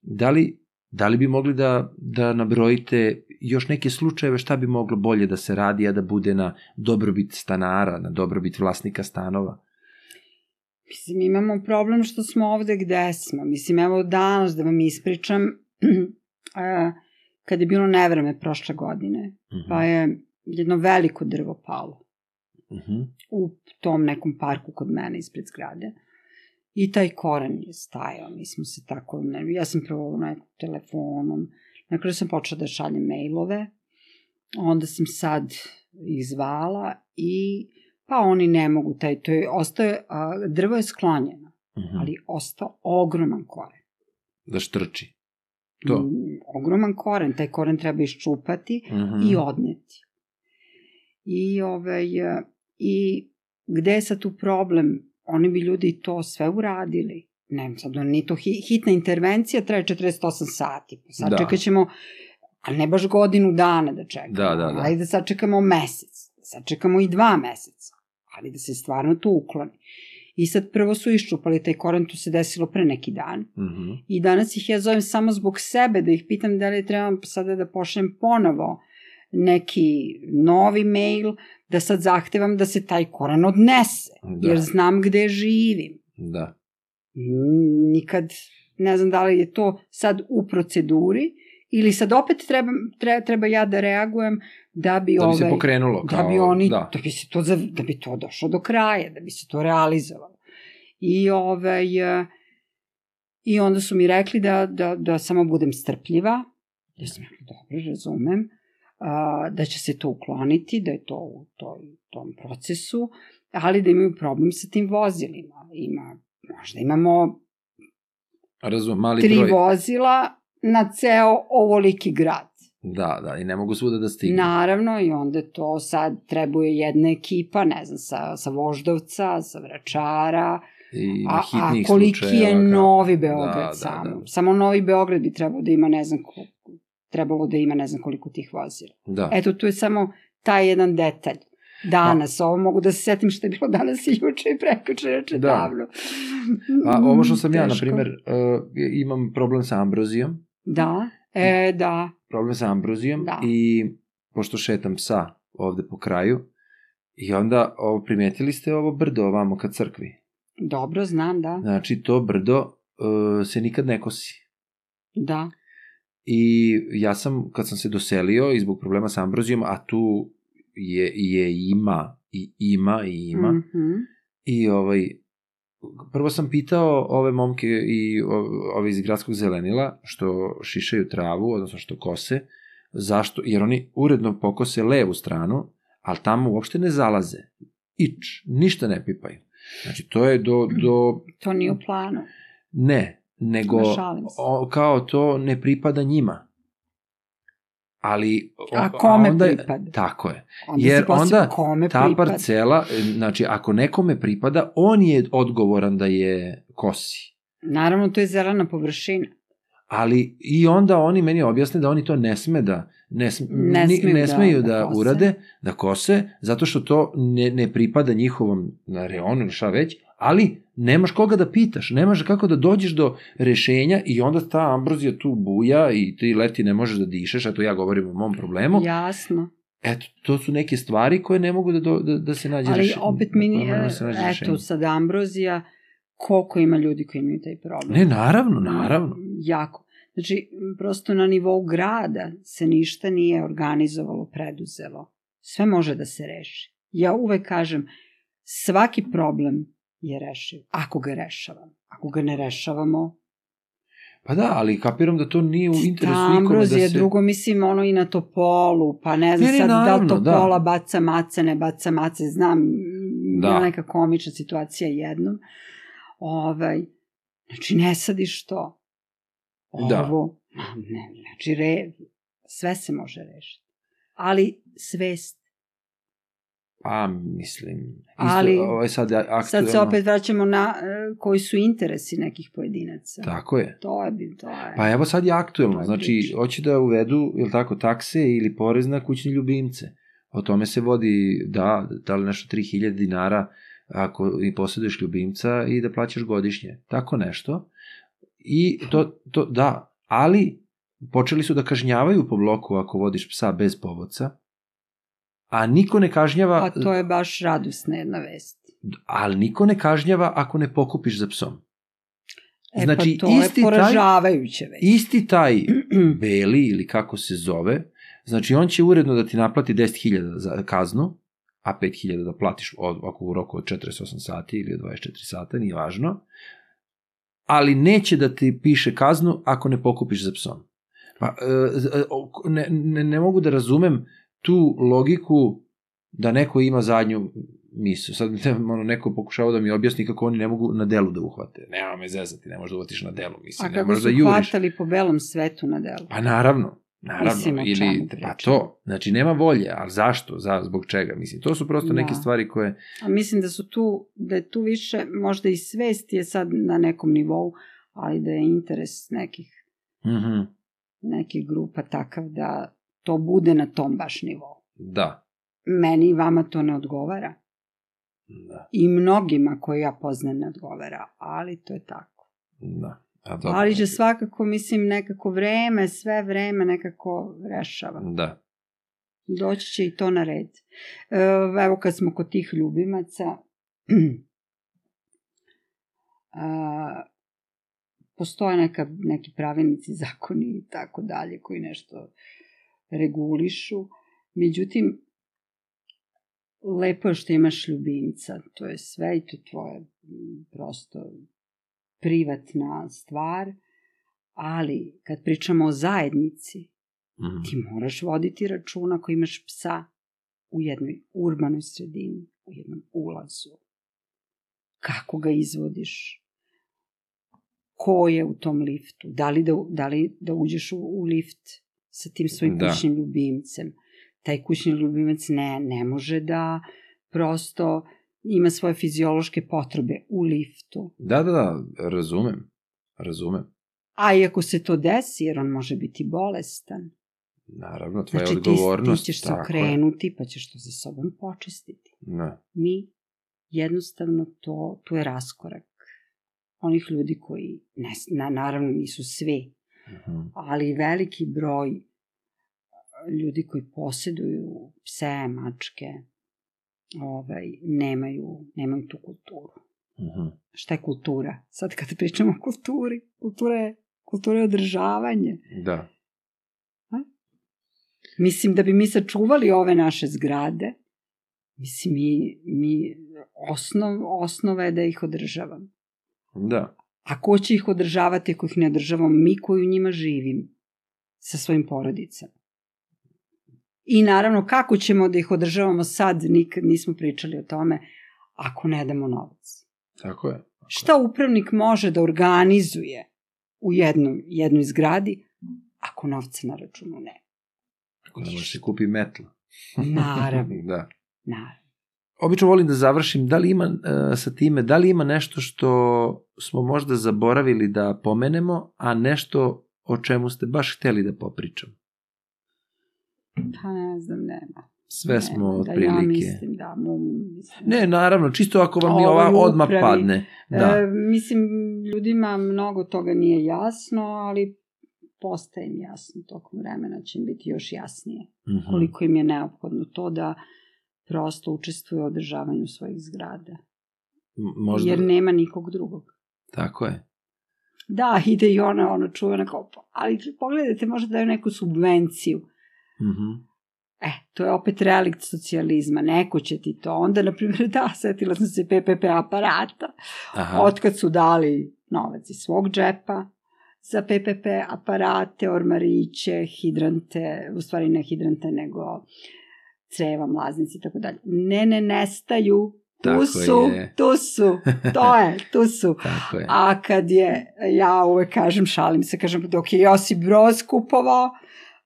Da li, da li bi mogli da, da nabrojite još neke slučajeve šta bi moglo bolje da se radi, a da bude na dobrobit stanara, na dobrobit vlasnika stanova? Mislim, imamo problem što smo ovde gde smo. Mislim, evo danas da vam ispričam, a, kad je bilo nevreme prošle godine, Mhm, pa je jedno veliko drvo palo mhm, u tom nekom parku kod mene ispred zgrade. I taj koren je stajao, mi smo se tako, ne, ja sam prvo nekom telefonom, na kraju sam počela da šaljem mailove, onda sam sad ih zvala i pa oni ne mogu, taj, to je, ostaje, a, drvo je sklonjeno, mhm. ali ostao ogroman koren. Da štrči. To. Mm, ogroman koren, taj koren treba iščupati Mhm. i odneti. I, ovaj, I gde je sad tu problem? Oni bi ljudi to sve uradili. Ne, sad ni to hi, hitna intervencija traje 48 sati. Sad Da. da. čekat ćemo, a ne baš godinu dana da čekamo. Da, da, da. Ajde sad čekamo mesec. Sad čekamo i dva meseca. Ali da se stvarno to ukloni. I sad prvo su iščupali taj koren, to se desilo pre neki dan. Mhm. I danas ih ja zovem samo zbog sebe, da ih pitam da li trebam sada da pošljem ponovo neki novi mail, da sad zahtevam da se taj koran odnese, Da. jer znam gde živim. Da. Nikad, ne znam da li je to sad u proceduri, ili sad opet treba, treba, treba ja da reagujem da bi, Da bi se ovaj, pokrenulo. da Kao, bi oni, Da. da. bi se to, da bi to došlo do kraja, da bi se to realizovalo. I ovaj, i onda su mi rekli da, da, da samo budem strpljiva, ja sam rekla, dobro, razumem, a, da će se to ukloniti, da je to u toj, tom procesu, ali da imaju problem sa tim vozilima. Ima, možda imamo Razumem, mali tri broj. vozila na ceo ovoliki grad. Da, da, i ne mogu svuda da stignu. Naravno, i onda to sad trebuje jedna ekipa, ne znam, sa, sa Voždovca, sa Vračara, I a, a koliki je slučajeva, kao- Novi Beograd Da, da, samo. da. Samo Novi Beograd bi trebalo da ima, ne znam, trebalo da ima ne znam koliko tih vozila. Da. Eto, tu je samo taj jedan detalj. Danas, ovo mogu da se setim što je bilo danas i juče i prekuče, reče Da. davno. A ovo što sam ja, na Teško. primjer, uh, imam problem sa ambrozijom, Da, e, da, problem sa ambrozijom Da. i pošto šetam psa ovde po kraju, i onda ovo, primetili ste ovo brdo ovamo ka crkvi. dobro, znam, da, Znači, to brdo uh, se nikad ne kosi. da, I ja sam, kad sam se doselio i zbog problema sa ambrozijom, a tu je, je ima, i ima, i ima, Mhm. I ovaj, prvo sam pitao ove momke i ove iz gradskog zelenila, što šišaju travu, odnosno što kose, zašto, jer oni uredno pokose levu stranu, ali tamo uopšte ne zalaze. Ič, ništa ne pipaju. Znači, to je do, do To nije u planu. ne, nego o, kao to ne pripada njima. Ali... o- A kome onda je- pripada? Tako je. Onda Jer onda kome ta pripada. parcela, e, znači ako nekome pripada, on je odgovoran da je kosi. Naravno, to je zelena površina. Ali i onda oni meni objasne da oni to ne sme da ne, sm, Ne smeju ne da- smeju da, da kose. urade, da kose, zato što to ne, ne pripada njihovom na reonu ili šta već, ali nemaš koga da pitaš, nemaš kako da dođeš do rešenja i onda ta ambrozija tu buja i ti leti ne možeš da dišeš, eto ja govorim o mom problemu, Jasno. eto, to su neke stvari koje ne mogu da, do, da, da se nađe Ali rešenje. opet mi, da se nađe rešenje. eto, sad ambrozija, koliko ima ljudi koji imaju taj problem? Ne, naravno, naravno. Jako. Znači, prosto na nivou grada se ništa nije organizovalo, preduzelo. Sve može da se reši. Ja uvek kažem, svaki problem je rešiv, ako ga rešavamo. Ako ga ne rešavamo, Pa da, ali kapiram da to nije u interesu ta nikome da se... drugo mislim ono i na topolu, pa ne znam Ne, sad da naravno, li da. topola baca mace, ne baca mace, znam, Da. da. neka komična situacija jednom. Ovaj, znači ne sadiš to. Da. Ovo, ma ne, znači re, sve se može rešiti. Ali svest. Pa, mislim... Isto, Ali- ovo je sad aktuelno. Sad se opet vraćamo na e, koji su interesi nekih pojedinaca. Tako je. To je, bi- to je. Pa evo sad je aktuelno, znači priča. hoće da uvedu, ili tako, takse ili porez na kućne ljubimce. O tome se vodi, da, da li nešto 3000 dinara ako i posjeduješ ljubimca i da plaćaš godišnje. Tako nešto. I to, to da, ali počeli su da kažnjavaju po bloku ako vodiš psa bez povodca, a niko ne kažnjava, Pa to je baš radosna jedna vest. ali niko ne kažnjava ako ne pokupiš za psom. E Znači, pa to isti je taj- poražavajuće već. Isti taj Beli ili kako se zove, znači on će uredno da ti naplati 10.000 za kaznu, a 5.000 da platiš od, ako u roku od 48 sati ili od 24 sata, nije važno, ali neće da ti piše kaznu ako ne pokupiš za psom. Pa, e, e, ne, ne, ne mogu da razumem tu logiku da neko ima zadnju misu. Sad ne, ono, neko pokušava da mi objasni kako oni ne mogu na delu da uhvate. Nema me zezati, ne možeš da uhvatiš na delu, A mislim, ne kako možeš su da juriš. hvatali po belom svetu na delu. Pa naravno. Naravno, Mislim, ili, pa to, znači nema volje, ali zašto, za, zbog čega, mislim, to su prosto neke Da. stvari koje, A mislim da su tu, da je tu više, možda i svest je sad na nekom nivou, ali da je interes nekih, mhm, nekih grupa takav da to bude na tom baš nivou. da, Meni i vama to ne odgovara. da, I mnogima koje ja poznam ne odgovara, ali to je tako. da. A dobro, ali će svakako, mislim, nekako vreme, sve vreme nekako rešava. Da, Doći će i to na red. E, Evo kad smo kod tih ljubimaca, a, postoje neka, neki pravilnici, zakoni i tako dalje koji nešto regulišu. Međutim, lepo je što imaš ljubimca, to je sve i to je m, prosto privatna stvar, ali kad pričamo o zajednici, mhm, ti moraš voditi računa ako imaš psa u jednoj urbanoj sredini, u jednom ulazu. Kako ga izvodiš? Ko je u tom liftu? Da li da, da, li da uđeš u, u lift sa tim svojim Da. kućnim ljubimcem? Taj kućni ljubimac ne, ne može da prosto ima svoje fiziološke potrebe u liftu. da, da, da, razumem, razumem, A i ako se to desi, jer on može biti bolestan, naravno, tvoja Znači ti, odgovornost, ti ćeš se je. okrenuti pa ćeš to za sobom počistiti. Da, Mi jednostavno to, tu je raskorak onih ljudi koji, ne, na, naravno nisu svi, mhm, ali veliki broj ljudi koji posjeduju pse, mačke, ovaj, nemaju, nemaju tu kulturu. mhm, Šta je kultura? Sad kad pričamo o kulturi, kultura je, kultura je održavanje. da, Mislim da bi mi sačuvali ove naše zgrade, mislim mi, mi osnov, osnova je da ih održavam. da, A ko će ih održavati ako ih ne održavamo? Mi koji u njima živim sa svojim porodicama. I naravno kako ćemo da ih održavamo sad, nikad nismo pričali o tome, ako ne damo novac. tako je. Šta upravnik može da organizuje u jednoj, jednoj zgradi ako novca na računu ne? Ako ne može se kupi metla. Naravno, da. naravno. Obično volim da završim, da li ima e, sa time, da li ima nešto što smo možda zaboravili da pomenemo, a nešto o čemu ste baš hteli da popričamo. Pa ne znam, nema. Sve Nema, smo Da ja otprilike. mislim da mu... Mislim, Ne, naravno, čisto ako vam je ova upravi. padne. Da. E, mislim, ljudima mnogo toga nije jasno, ali postaje im jasno tokom vremena, će im biti još jasnije. Mhm. Koliko im je neophodno to da prosto učestvuju u održavanju svojih zgrada. Možda, Jer nema nikog drugog. tako je. Da, ide i ona, ono čuvena kao, ali pogledajte, možda daju neku subvenciju. Mhm. E, to je opet relikt socijalizma, neko će ti to. Onda, na primjer, da, setila sam se PPP aparata, Aha, otkad su dali novac iz svog džepa za PPP aparate, ormariće, hidrante, u stvari ne hidrante, nego creva, mlaznici i tako dalje. Ne, ne, nestaju. Tu Tako su, je. tu su, to je, tu su. tako je. A kad je, ja uvek kažem, šalim se, kažem, dok je Josip Broz kupovao,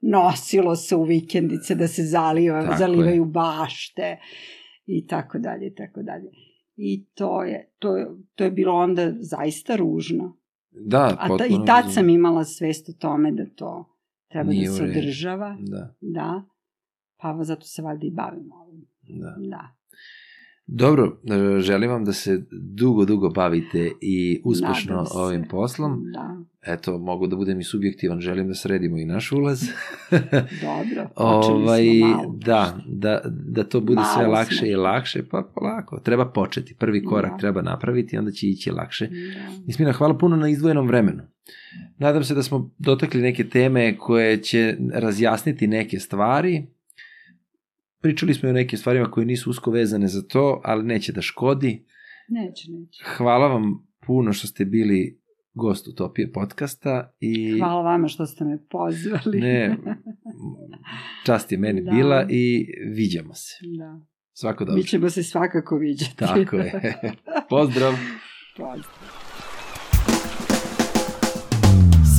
nosilo se u vikendice da se zaliva, Tako zalivaju bašte i tako dalje i tako dalje. I to je, to je, to je bilo onda zaista ružno. Da, A ta, i tad sam imala svest o tome da to treba Nije da se održava. Da, Da. Pa zato se valjda i bavimo ovim. da. Da. Dobro, e, želim vam da se dugo, dugo bavite i uspešno Nadam se. ovim poslom. Da. Eto, mogu da budem i subjektivan, želim da sredimo i naš ulaz. Dobro. Počeli ovaj, malo. da, da, da to bude sve Malo lakše smo. i lakše, pa polako. Treba početi, prvi korak Da. treba napraviti, onda će ići lakše. Da. Ismina, hvala puno na izdvojenom vremenu. Nadam se da smo dotakli neke teme koje će razjasniti neke stvari. Pričali smo i o nekim stvarima koje nisu usko vezane za to, ali neće da škodi. Neće, neće. Hvala vam puno što ste bili gost Utopije podcasta i Hvala vama što ste me pozvali. ne, čast je meni Da. bila i viđamo se. Da. Svako dobro. Mi ćemo se svakako viđati. Tako je. Pozdrav. Pozdrav.